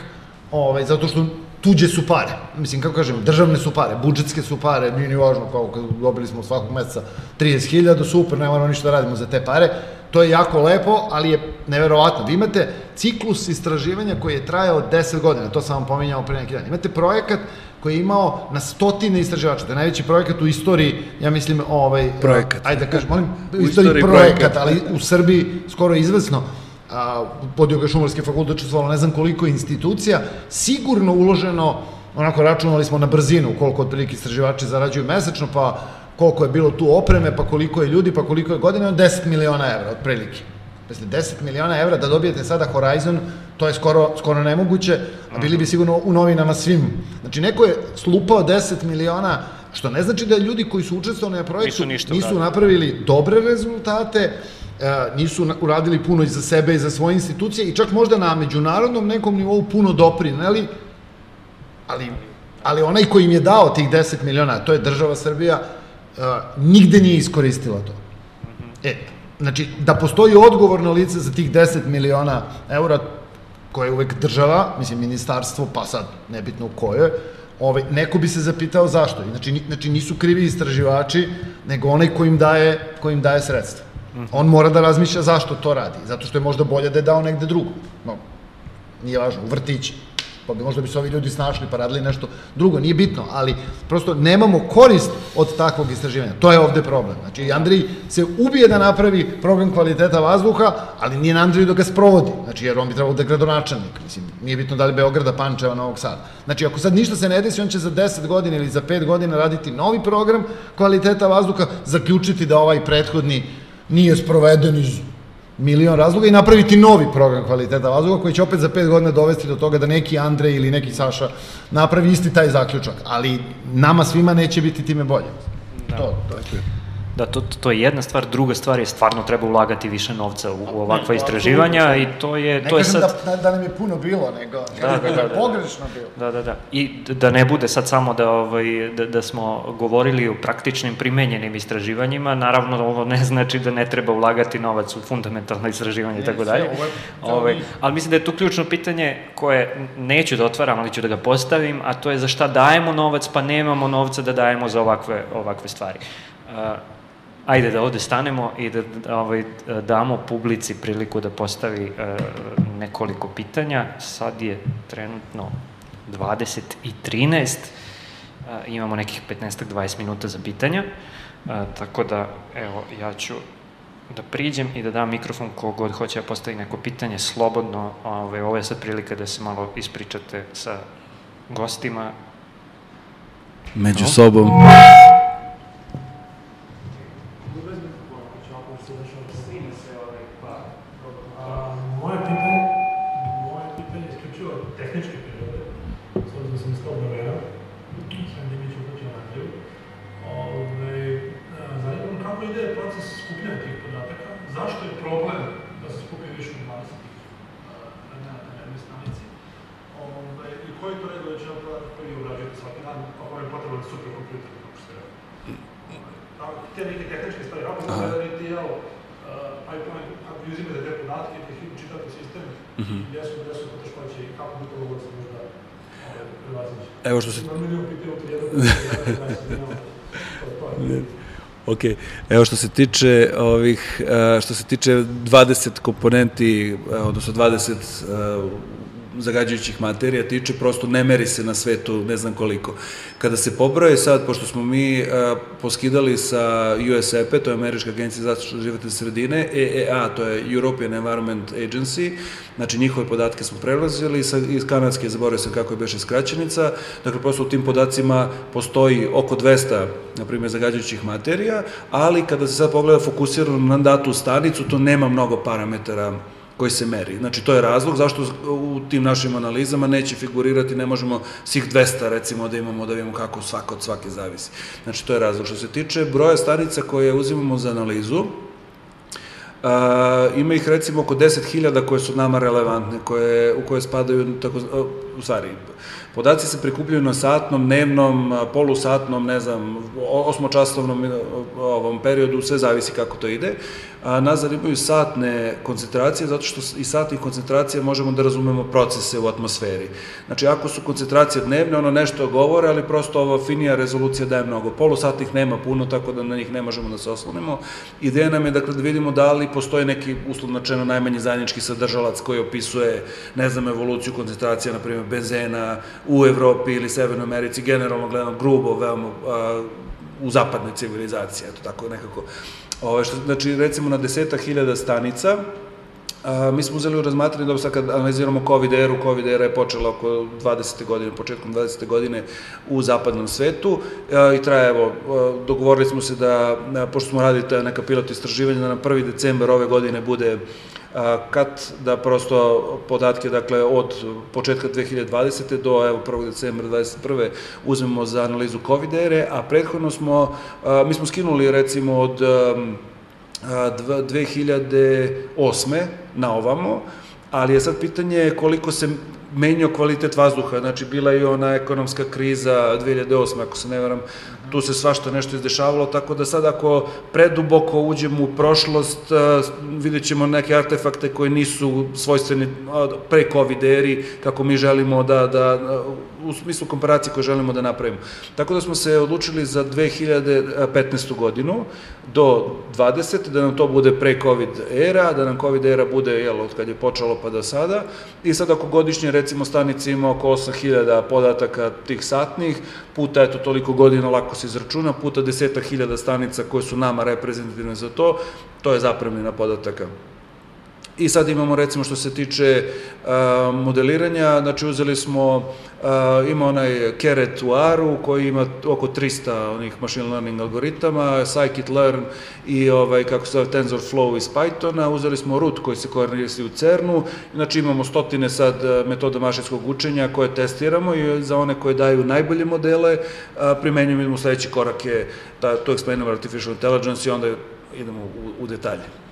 ovaj, zato što tuđe su pare. Mislim, kako kažem, državne su pare, budžetske su pare, nije ni važno, kao kad dobili smo svakog meseca 30.000, super, ne moramo ništa da radimo za te pare. To je jako lepo, ali je neverovatno. Vi imate ciklus istraživanja koji je trajao 10 godina, to sam vam pominjao pre neki dan. Imate projekat koji je imao na stotine istraživača. To je najveći projekat u istoriji, ja mislim, ovaj... Projekat. Ajde da kažem, molim, u, istoriji, istoriji projekat, ali u Srbiji skoro izvesno. A, podio ga Šumarski fakultet, učestvovalo ne znam koliko institucija, sigurno uloženo, onako računali smo na brzinu koliko otprilike istraživači zarađuju mesečno, pa koliko je bilo tu opreme, pa koliko je ljudi, pa koliko je godina, 10 miliona evra otprilike. Znači, 10 miliona evra da dobijete sada Horizon, to je skoro, skoro nemoguće, a bili bi sigurno u novinama svim. Znači, neko je slupao 10 miliona, što ne znači da ljudi koji su učestvovali na projektu Nisu nisu napravili dobre rezultate, e, nisu na- uradili puno i za sebe i za svoje institucije i čak možda na međunarodnom nekom nivou puno doprineli, ali, ali onaj koji im je dao tih 10 miliona, to je država Srbija, uh, nigde nije iskoristila to. E, znači, da postoji odgovorno lice za tih 10 miliona eura, koje je uvek država, mislim, ministarstvo, pa sad, nebitno u kojoj, ovaj, neko bi se zapitao zašto. Znači, znači nisu krivi istraživači, nego onaj ko im daje, ko im daje sredstva. On mora da razmišlja zašto to radi. Zato što je možda bolje da je dao negde drugo. No, nije važno, u vrtići. Pa bi možda bi se ovi ljudi snašli pa radili nešto drugo, nije bitno, ali prosto nemamo korist od takvog istraživanja. To je ovde problem. Znači, Andrij se ubije da napravi program kvaliteta vazduha, ali nije na Andriju da ga sprovodi. Znači, jer on bi trebalo da je gradonačelnik. Mislim, nije bitno da li Beograda, Pančeva, Novog Sada. Znači, ako sad ništa se ne desi, on će za 10 godina ili za 5 godina raditi novi program kvaliteta vazduha, zaključiti da ovaj prethodni nije sproveden iz milion razloga i napraviti novi program kvaliteta vazduha koji će opet za pet godina dovesti do toga da neki Andrej ili neki Saša napravi isti taj zaključak, ali nama svima neće biti time bolje. Da. To, to je. Da, to, to je jedna stvar. Druga stvar je stvarno treba ulagati više novca u, u ovakva istraživanja i to je, Ne to je sad... da, da, da nam je puno bilo, nego Da, da, da, da. pogrešno bilo. Da, da, da. I da ne bude sad samo da, ovaj, da, da smo govorili o praktičnim primenjenim istraživanjima, naravno ovo ne znači da ne treba ulagati novac u fundamentalno istraživanje i tako dalje. Ovaj, ali mislim da je tu ključno pitanje koje neću da otvaram, ali ću da ga postavim, a to je za šta dajemo novac, pa nemamo novca da dajemo za ovakve, ovakve stvari. Uh, ajde da ovde stanemo i da, da ovaj, damo publici priliku da postavi uh, nekoliko pitanja. Sad je trenutno 20 i 13. Uh, imamo nekih 15-20 minuta za pitanja. Uh, tako da, evo, ja ću da priđem i da dam mikrofon kogod hoće da postavi neko pitanje slobodno. Ove, ovo je sad prilika da se malo ispričate sa gostima. Među sobom. Ide proces skupljanja tih podataka, zašto je problem da se skupi više od 20 elemenata na jednoj stranici, Ove, i koji to red veličina podataka koji vi obrađujete svaki dan, ako vam je potreban superkompjuter, kako se rekao. Tako, te neke tehničke stvari, kako Aha. izgleda ETL, uh, pipeline, vi uzimate te podatke, da ih učitate sistem, Mhm. gdje su, gdje su poteškoće i kako bi to moglo da se možda ovaj. Evo što se Imam milion pitanja u prijedlogu, ja se je to. Ok, evo što se tiče ovih, e, što se tiče 20 komponenti, e, odnosno 20 e, zagađujućih materija tiče, prosto ne meri se na svetu, ne znam koliko. Kada se pobroje sad, pošto smo mi e, poskidali sa USEP, to je Američka agencija za zaštitu životne sredine, EEA, to je European Environment Agency, znači njihove podatke smo prelazili, sa, iz Kanadske, zaboravio sam kako je beše skraćenica, dakle prosto u tim podacima postoji oko 200, na primjer, zagađujućih materija, ali kada se sad pogleda fokusirano na datu stanicu, to nema mnogo parametara koji se meri. Znači, to je razlog zašto u tim našim analizama neće figurirati, ne možemo svih 200 recimo da imamo, da vidimo kako svako od svake zavisi. Znači, to je razlog. Što se tiče broja stanica koje uzimamo za analizu, Uh, ima ih recimo oko 10.000 koje su nama relevantne, koje, u koje spadaju tako, u stvari, podaci se prikupljaju na satnom, dnevnom, polusatnom, ne znam, osmočasovnom ovom periodu, sve zavisi kako to ide. A nazad imaju satne koncentracije, zato što iz satnih koncentracija možemo da razumemo procese u atmosferi. Znači, ako su koncentracije dnevne, ono nešto govore, ali prosto ova finija rezolucija daje mnogo. Polusatnih nema puno, tako da na njih ne možemo da se oslonimo. Ideja nam je, dakle, da vidimo da li postoji neki, uslovno čeno, najmanji zajednički sadržalac koji opisuje, ne znam, evoluciju koncentracija, na primjer, benzena u Evropi ili Severnoj Americi, generalno gledano grubo, veoma a, u zapadnoj civilizaciji, eto tako nekako. Ove, što, znači, recimo na deseta hiljada stanica, A, mi smo uzeli u razmatranje da sad kad analiziramo COVID eru, COVID era je počela oko 20. godine, početkom 20. godine u zapadnom svetu a, i traje, evo, dogovorili smo se da, pošto smo radili neka pilot istraživanja, da na 1. decembar ove godine bude kad da prosto podatke, dakle, od početka 2020. do evo, 1. decembra 2021. uzmemo za analizu COVID ere, a prethodno smo, mi smo skinuli recimo od 2008. na ovamo, ali je sad pitanje koliko se menjao kvalitet vazduha, znači bila je ona ekonomska kriza 2008. ako se ne varam, tu se svašta nešto izdešavalo, tako da sad ako preduboko uđemo u prošlost, vidjet ćemo neke artefakte koji nisu svojstveni pre COVID eri, kako mi želimo da, da u smislu komparacije koje želimo da napravimo. Tako da smo se odlučili za 2015. godinu do 20. da nam to bude pre COVID era, da nam COVID era bude, jel, od kad je počelo pa do sada. I sad ako godišnje, recimo, stanice ima oko 8000 podataka tih satnih, puta, eto, toliko godina lako se izračuna, puta deseta hiljada stanica koje su nama reprezentativne za to, to je zapremljena podataka. I sad imamo recimo što se tiče modeliranja, znači uzeli smo, ima onaj Keret u R-u koji ima oko 300 onih machine learning algoritama, scikit-learn i ovaj, kako se zove TensorFlow iz Pythona, uzeli smo root koji se koristi u CERN-u, znači imamo stotine sad metoda mašinskog učenja koje testiramo i za one koje daju najbolje modele primenjujemo sledeći korak je to explainable artificial intelligence i onda idemo u, u detalje.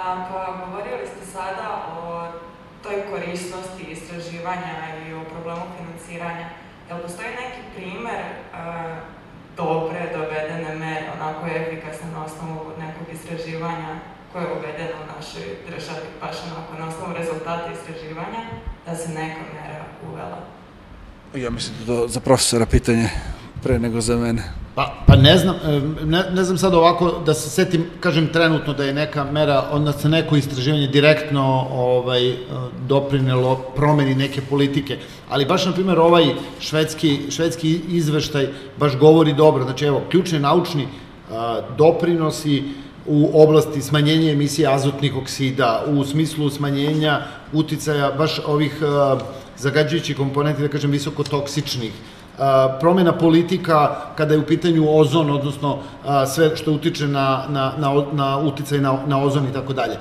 Pa govorili ste sada o toj korisnosti istraživanja i o problemu financiranja. Jel postoji neki primer uh, dobre, dovedene mere, onako efikasne na osnovu nekog istraživanja koje je uvedeno u našoj državi, baš onako na osnovu rezultata istraživanja, da se neka mera uvela? Ja mislim da to za profesora pitanje pre nego za mene. Pa, pa ne znam, ne, ne znam sad ovako da se setim, kažem trenutno da je neka mera, se neko istraživanje direktno ovaj, doprinelo promeni neke politike, ali baš na primjer ovaj švedski, švedski izveštaj baš govori dobro, znači evo, ključni naučni a, doprinosi u oblasti smanjenja emisije azotnih oksida, u smislu smanjenja uticaja baš ovih zagađujućih komponenti, da kažem, visoko toksičnih, promena politika kada je u pitanju ozon, odnosno sve što utiče na, na, na, na uticaj na, na ozon i tako dalje.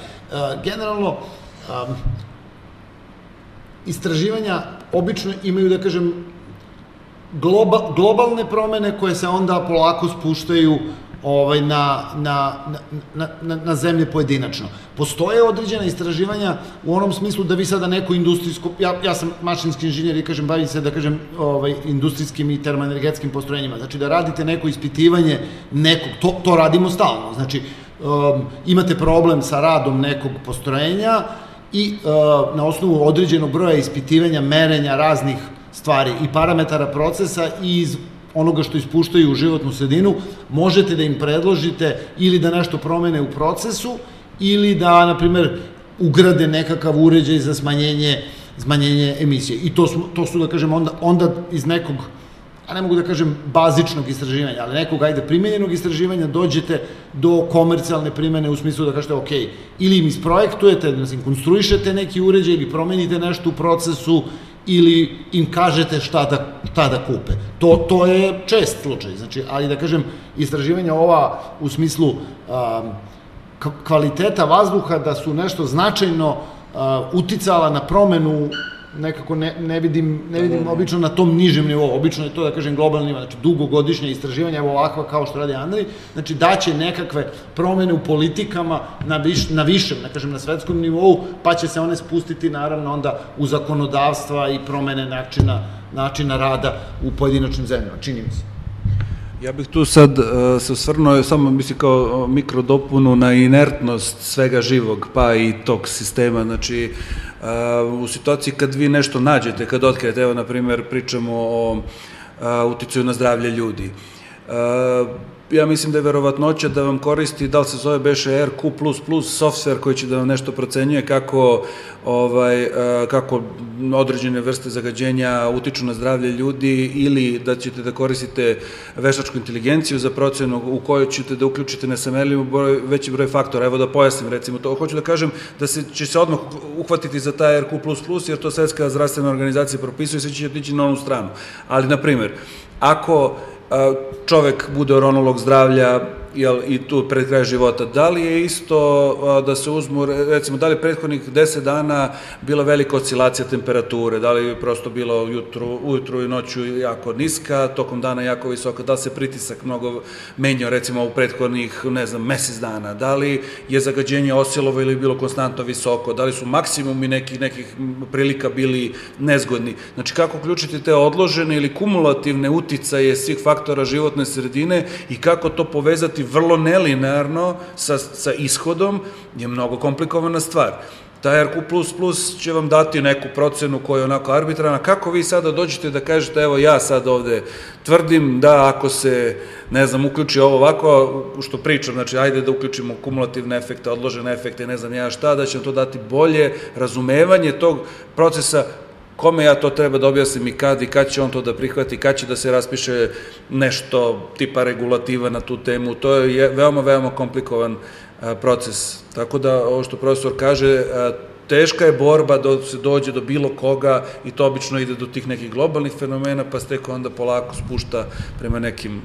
Generalno, istraživanja obično imaju, da kažem, globa, globalne promene koje se onda polako spuštaju ovaj, na, na, na, na, na zemlje pojedinačno. Postoje određena istraživanja u onom smislu da vi sada neko industrijsko, ja, ja sam mašinski inženjer i kažem, bavim se da kažem ovaj, industrijskim i termoenergetskim postrojenjima, znači da radite neko ispitivanje nekog, to, to radimo stalno, znači um, imate problem sa radom nekog postrojenja i uh, na osnovu određenog broja ispitivanja, merenja raznih stvari i parametara procesa i iz onoga što ispuštaju u životnu sredinu, možete da im predložite ili da nešto promene u procesu, ili da, na primer, ugrade nekakav uređaj za smanjenje, smanjenje emisije. I to su, to su da kažem, onda, onda iz nekog, a ne mogu da kažem bazičnog istraživanja, ali nekog, ajde, primenjenog istraživanja dođete do komercijalne primene u smislu da kažete, ok, ili im isprojektujete, da im konstruišete neki uređaj ili promenite nešto u procesu ili im kažete šta da, šta da kupe. To, to je čest slučaj, znači, ali da kažem, istraživanja ova u smislu um, kvaliteta vazduha da su nešto značajno uh, uticala na promenu nekako ne, ne vidim, ne vidim obično na tom nižem nivou, obično je to da kažem globalni nivo, znači dugogodišnje istraživanja, evo ovakva kao što radi Andrej, znači daće nekakve promene u politikama na, viš, na višem, da kažem na svetskom nivou, pa će se one spustiti naravno onda u zakonodavstva i promene načina, načina rada u pojedinačnim zemljama, čini mi se. Ja bih tu sad uh, se osvrnuo samo misli kao mikrodopunu na inertnost svega živog, pa i tog sistema, znači uh, u situaciji kad vi nešto nađete, kad otkrijete, evo na primjer pričamo o uticaju na zdravlje ljudi. Ja mislim da je verovatnoća da vam koristi, da li se zove beše RQ++, software koji će da vam nešto procenjuje kako, ovaj, kako određene vrste zagađenja utiču na zdravlje ljudi ili da ćete da koristite veštačku inteligenciju za procenu u kojoj ćete da uključite nesamerljivo broj, veći broj faktora. Evo da pojasnim recimo to. Hoću da kažem da se, će se odmah uhvatiti za taj RQ++, jer to Svetska zdravstvena organizacija propisuje, sve će otići na onu stranu. Ali, na primer, ako čovek bude oronolog zdravlja jel, i tu pred kraj života. Da li je isto da se uzmu, recimo, da li prethodnih 10 dana bila velika oscilacija temperature, da li je prosto bilo jutru, ujutru i noću jako niska, tokom dana jako visoka, da li se pritisak mnogo menjao, recimo, u prethodnih, ne znam, mesec dana, da li je zagađenje osilovo ili bilo konstantno visoko, da li su maksimumi nekih, nekih prilika bili nezgodni. Znači, kako uključiti te odložene ili kumulativne uticaje svih faktora životne sredine i kako to povezati raditi vrlo sa, sa ishodom je mnogo komplikovana stvar. Ta RQ++ će vam dati neku procenu koja je onako arbitrana. Kako vi sada dođete da kažete, evo ja sad ovde tvrdim da ako se, ne znam, uključi ovo ovako, što pričam, znači ajde da uključimo kumulativne efekte, odložene efekte, ne znam ja šta, da će to dati bolje razumevanje tog procesa kome ja to treba da objasnim i kad i kad će on to da prihvati, kad će da se raspiše nešto tipa regulativa na tu temu. To je veoma, veoma komplikovan proces. Tako da, ovo što profesor kaže, teška je borba da se dođe do bilo koga i to obično ide do tih nekih globalnih fenomena, pa ste onda polako spušta prema nekim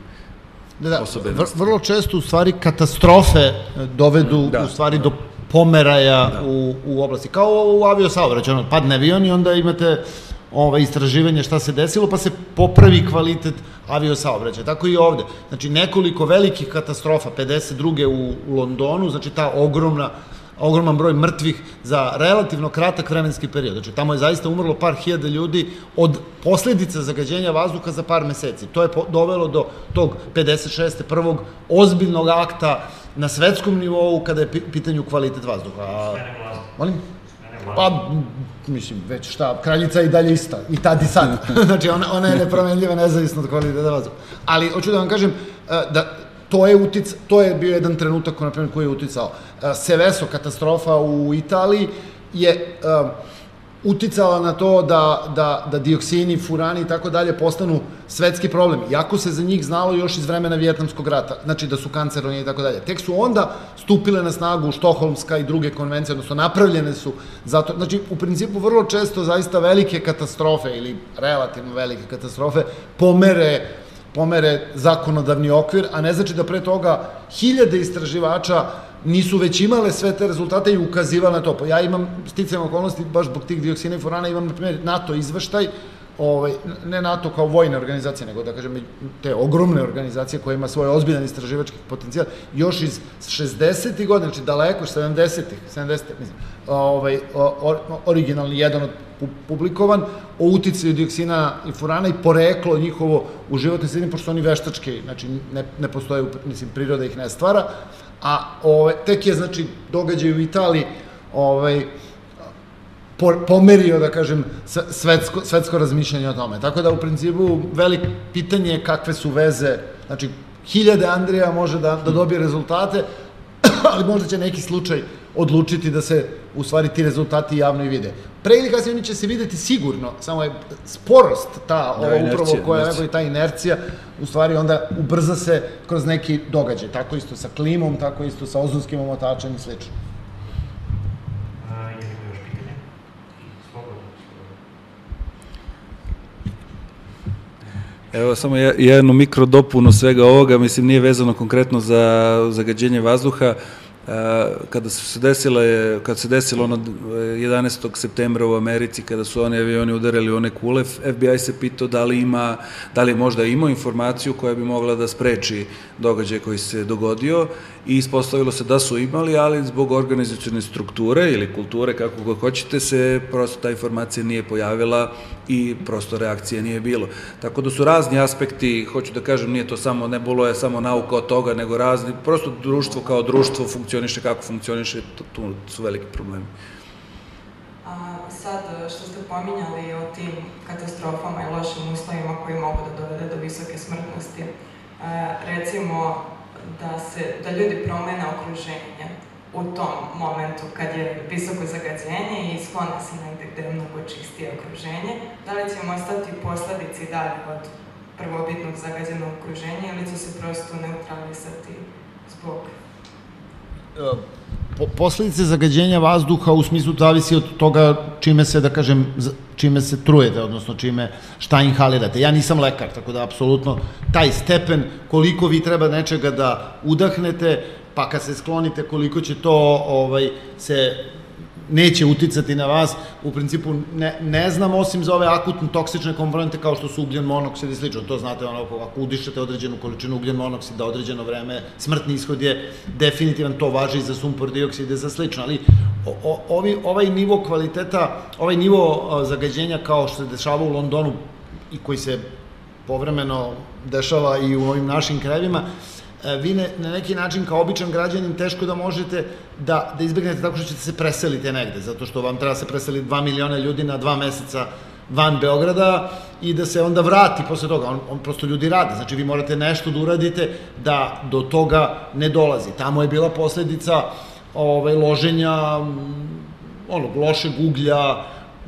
da, da, vrlo često u stvari katastrofe dovedu da, u stvari da. do pomeraja da. u, u oblasti. Kao u aviosaobraćaju, ono, padne avion i onda imate ovaj, istraživanje šta se desilo, pa se popravi kvalitet aviosaobraćaja. Tako i ovde. Znači, nekoliko velikih katastrofa, 52. u, u Londonu, znači ta ogromna ogroman broj mrtvih za relativno kratak vremenski period. Znači, tamo je zaista umrlo par hiljada ljudi od posledica zagađenja vazduha za par meseci. To je dovelo do tog 56. prvog ozbiljnog akta na svetskom nivou kada je pitanju kvalitet vazduha. A, molim? Pa, mislim, već šta, kraljica je i dalje ista, i tad i sad. znači, ona, ona je nepromenljiva, nezavisno od kvaliteta vazduha. Ali, hoću da vam kažem, e, da to je utic, to je bio jedan trenutak, na primjer, koji je uticao. E, Seveso, katastrofa u Italiji, je uh, uticala na to da, da, da dioksini, furani i tako dalje postanu svetski problem. Iako se za njih znalo još iz vremena Vjetnamskog rata, znači da su kanceroni i tako dalje. Tek su onda stupile na snagu Štoholmska i druge konvencije, odnosno napravljene su zato, znači u principu vrlo često zaista velike katastrofe ili relativno velike katastrofe pomere pomere zakonodavni okvir, a ne znači da pre toga hiljade istraživača nisu već imale sve te rezultate i ukazivali na to. Pa ja imam sticajem okolnosti, baš zbog tih dioksina i furana, imam, na primjer, NATO izveštaj, ovaj, ne NATO kao vojne organizacije, nego da kažem te ogromne organizacije koje ima svoj ozbiljan istraživački potencijal, još iz 60. godina, znači daleko, 70-ih, 70 mislim, ovaj, or, originalni jedan od publikovan o uticaju dioksina i furana i poreklo njihovo u životnoj sredini, pošto oni veštački, znači ne, ne postoje, mislim, priroda ih ne stvara, a ovaj, tek je, znači, događaj u Italiji, ovaj, pomerio, da kažem, svetsko, svetsko razmišljanje o tome. Tako da, u principu, velik pitanje je kakve su veze, znači, hiljade Andrija može da, da dobije rezultate, ali možda će neki slučaj odlučiti da se u stvari ti rezultati javno i vide. Pre ili kasnije oni će se videti sigurno, samo je sporost ta, da, ova inercija, upravo koja je ta inercija, u stvari onda ubrza se kroz neki događaj. Tako isto sa klimom, tako isto sa ozonskim omotačem i slično. Evo samo jednu mikrodopunu svega ovoga, mislim nije vezano konkretno za zagađenje vazduha, kada su se desile, kad se desilo ono 11. septembra u Americi, kada su oni avioni udarili one kule, FBI se pitao da li ima, da li možda imao informaciju koja bi mogla da spreči događaj koji se dogodio i ispostavilo se da su imali, ali zbog organizacijone strukture ili kulture, kako ga hoćete, se prosto ta informacija nije pojavila i prosto reakcije nije bilo. Tako da su razni aspekti, hoću da kažem, nije to samo, ne bilo je samo nauka od toga, nego razni, prosto društvo kao društvo funkcioniše kako funkcioniše, tu su veliki problemi. A sad, što ste pominjali o tim katastrofama i lošim uslovima koji mogu da dovede do visoke smrtnosti, e, recimo da, se, da ljudi promene okruženje u tom momentu kad je visoko zagađenje i sklone se negde gde je mnogo čistije okruženje, da li ćemo ostati posledici dalje od prvobitnog zagađenog okruženja ili će se prosto neutralisati zbog e, po, posledice zagađenja vazduha u smislu zavisi od toga čime se, da kažem, čime se trujete, odnosno čime, šta inhalirate. Ja nisam lekar, tako da apsolutno taj stepen koliko vi treba nečega da udahnete, pa kad se sklonite koliko će to ovaj, se neće uticati na vas, u principu ne, ne znam osim za ove akutne toksične komponente kao što su ugljen monoksid i slično, to znate ono, ako udišete određenu količinu ugljen monoksida određeno vreme, smrtni ishod je definitivan, to važi i za sumpor dioksid i za slično, ali o, o, ovi, ovaj nivo kvaliteta, ovaj nivo o, zagađenja kao što se dešava u Londonu i koji se povremeno dešava i u ovim našim krajevima, vi ne, na neki način kao običan građanin teško da možete da, da izbegnete tako što ćete se preseliti negde, zato što vam treba se preseliti 2 miliona ljudi na dva meseca van Beograda i da se onda vrati posle toga. On, on prosto ljudi rade, znači vi morate nešto da uradite da do toga ne dolazi. Tamo je bila posledica ovaj, loženja onog lošeg uglja,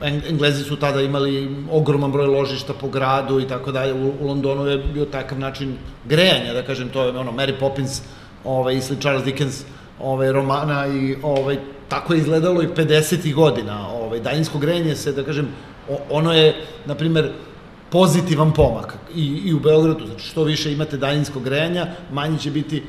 Englezi su tada imali ogroman broj ložišta po gradu i tako dalje. U, u Londonu je bio takav način grejanja, da kažem, to je ono Mary Poppins ovaj, i Charles Dickens ovaj, romana i ovaj, tako je izgledalo i 50. godina. Ovaj, daljinsko grejanje se, da kažem, ono je, na primer, pozitivan pomak i, i u Beogradu, znači što više imate daljinskog grejanja, manje će biti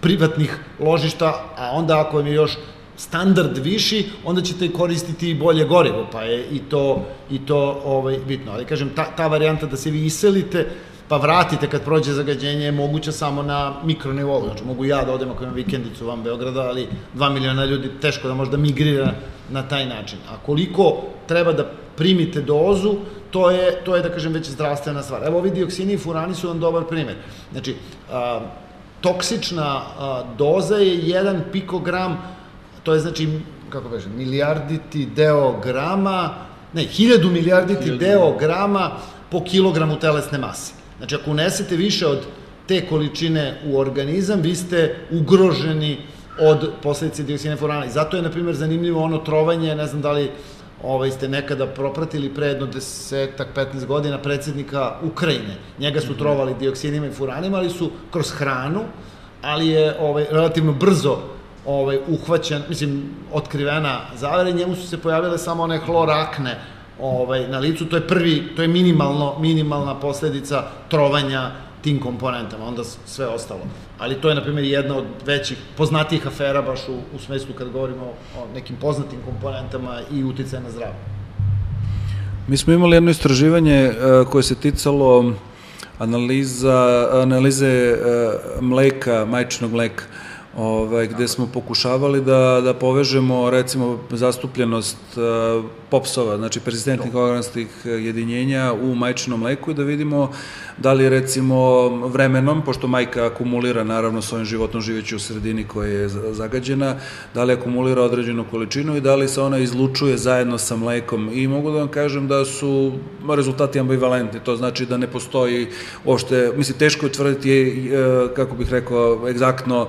privatnih ložišta, a onda ako vam je još standard viši, onda ćete koristiti bolje gorivo, pa je i to, i to ovaj, bitno. Ali kažem, ta, ta varijanta da se vi iselite, pa vratite kad prođe zagađenje je moguća samo na mikronivou. Znači, mogu ja da odem ako imam vikendicu van Beograda, ali 2 miliona ljudi teško da možda migrira na taj način. A koliko treba da primite dozu, to je, to je da kažem, već zdravstvena stvar. Evo, ovi dioksini i furani su vam dobar primer. Znači, a, toksična a, doza je 1 pikogram to je znači, kako kažem, milijarditi deo grama, ne, hiljadu milijarditi hiljadu. deo grama po kilogramu telesne mase. Znači, ako unesete više od te količine u organizam, vi ste ugroženi od posledice dioksine furana. I zato je, na primjer, zanimljivo ono trovanje, ne znam da li ovaj, ste nekada propratili pre jedno desetak, 15 godina predsednika Ukrajine. Njega su mhm. trovali dioksinima i furanima, ali su kroz hranu, ali je ovaj, relativno brzo ovaj, uhvaćen, mislim, otkrivena zavere, njemu su se pojavile samo one hlorakne ovaj, na licu, to je prvi, to je minimalno, minimalna posledica trovanja tim komponentama, onda sve ostalo. Ali to je, na primjer, jedna od većih, poznatijih afera baš u, u smislu kad govorimo o nekim poznatim komponentama i uticaja na zdravlje. Mi smo imali jedno istraživanje uh, koje se ticalo analiza, analize uh, mleka, majčinog mleka ovaj, gde smo pokušavali da, da povežemo recimo zastupljenost popsova, znači persistentnih organskih jedinjenja u majčinom mleku i da vidimo da li recimo vremenom, pošto majka akumulira naravno svojim životom živeći u sredini koja je zagađena, da li akumulira određenu količinu i da li se ona izlučuje zajedno sa mlekom. I mogu da vam kažem da su rezultati ambivalentni, to znači da ne postoji uopšte, mislim teško je tvrditi, e, kako bih rekao, egzaktno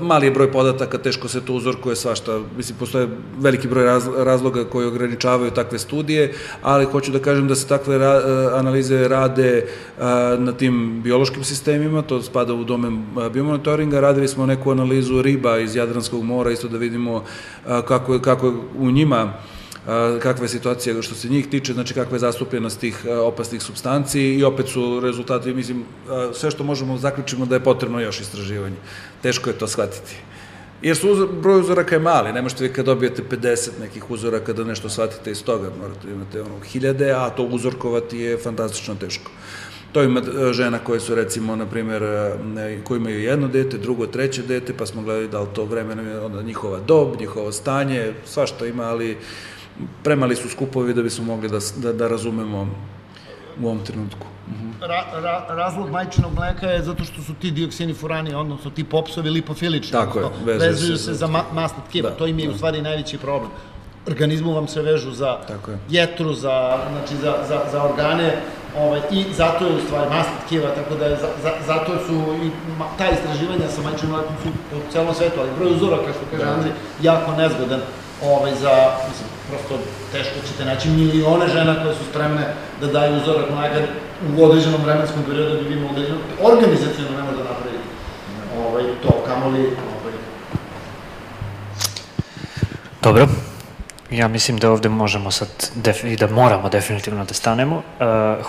mali je broj podataka, teško se to uzorkuje svašta, mislim, postoje veliki broj razloga koji ograničavaju takve studije, ali hoću da kažem da se takve ra analize rade na tim biološkim sistemima, to spada u domen biomonitoringa, radili smo neku analizu riba iz Jadranskog mora, isto da vidimo kako kako je u njima kakva je situacija što se njih tiče, znači kakva je zastupljenost tih opasnih substanci i opet su rezultati, mislim, sve što možemo zaključimo da je potrebno još istraživanje. Teško je to shvatiti. Jer su uzor, broj uzoraka je mali, ne možete vi kad dobijete 50 nekih uzoraka da nešto shvatite iz toga, morate imate ono hiljade, a to uzorkovati je fantastično teško. To ima e, žena koje su recimo, na primjer, e, koji imaju jedno dete, drugo, treće dete, pa smo gledali da li to vremena, onda njihova dob, njihovo stanje, svašta ima, ali premali su skupovi da bismo mogli da, da, da razumemo u ovom trenutku. Ra, ra, razlog majčinog mleka je zato što su ti dioksini furani, odnosno ti popsovi lipofilični. Tako je, vezuju, vezuju se, se za ma, masne tkiva. Da, to im je da. u stvari najveći problem. Organizmu vam se vežu za Tako je. jetru, za, znači za, za, za organe, ovaj, i zato je u stvari masna tkiva, tako da je, za, za, zato su i ma, ta istraživanja sa majčinim mlekom su u celom svetu, ali broj uzoraka, što kaže da. Andrej, jako nezgodan ovaj, za, mislim, prosto teško ćete naći milione žena koje su spremne da daju uzorak mleka u određenom vremenskom periodu da bi vi mogli, organizacijno ne može da napraviti ovaj, to, kamoli ovaj. Dobro, Ja mislim da ovde možemo sad i da moramo definitivno da stanemo. Uh,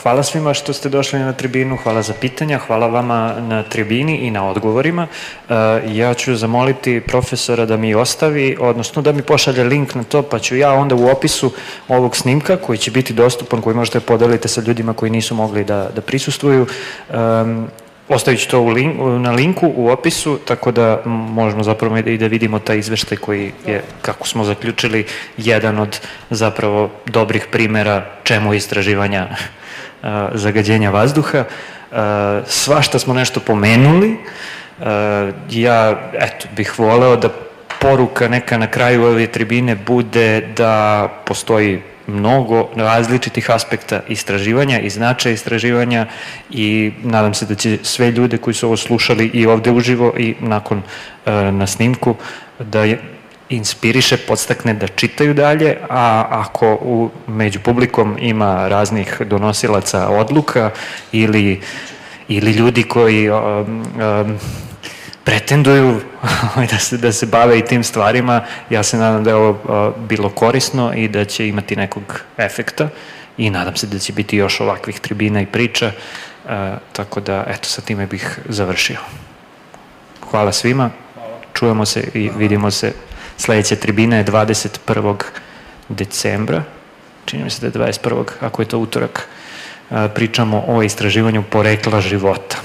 hvala svima što ste došli na tribinu, hvala za pitanja, hvala vama na tribini i na odgovorima. Uh, ja ću zamoliti profesora da mi ostavi, odnosno da mi pošalje link na to, pa ću ja onda u opisu ovog snimka koji će biti dostupan, koji možete podeliti sa ljudima koji nisu mogli da, da prisustvuju, um, Ostavit ću to u link, na linku u opisu, tako da možemo zapravo i da vidimo taj izveštaj koji je, kako smo zaključili, jedan od zapravo dobrih primera čemu istraživanja zagađenja vazduha. Svašta smo nešto pomenuli. Ja, eto, bih voleo da poruka neka na kraju ove tribine bude da postoji mnogo različitih aspekta istraživanja i značaja istraživanja i nadam se da će sve ljude koji su ovo slušali i ovde uživo i nakon e, na snimku da je inspiriše, podstakne da čitaju dalje, a ako u, među publikom ima raznih donosilaca odluka ili, ili ljudi koji um, um, pretenduju da se, da se bave i tim stvarima. Ja se nadam da je ovo bilo korisno i da će imati nekog efekta i nadam se da će biti još ovakvih tribina i priča, tako da, eto, sa time bih završio. Hvala svima, čujemo se i vidimo se. Sledeća tribina je 21. decembra, čini mi se da je 21. ako je to utorak, pričamo o istraživanju porekla života.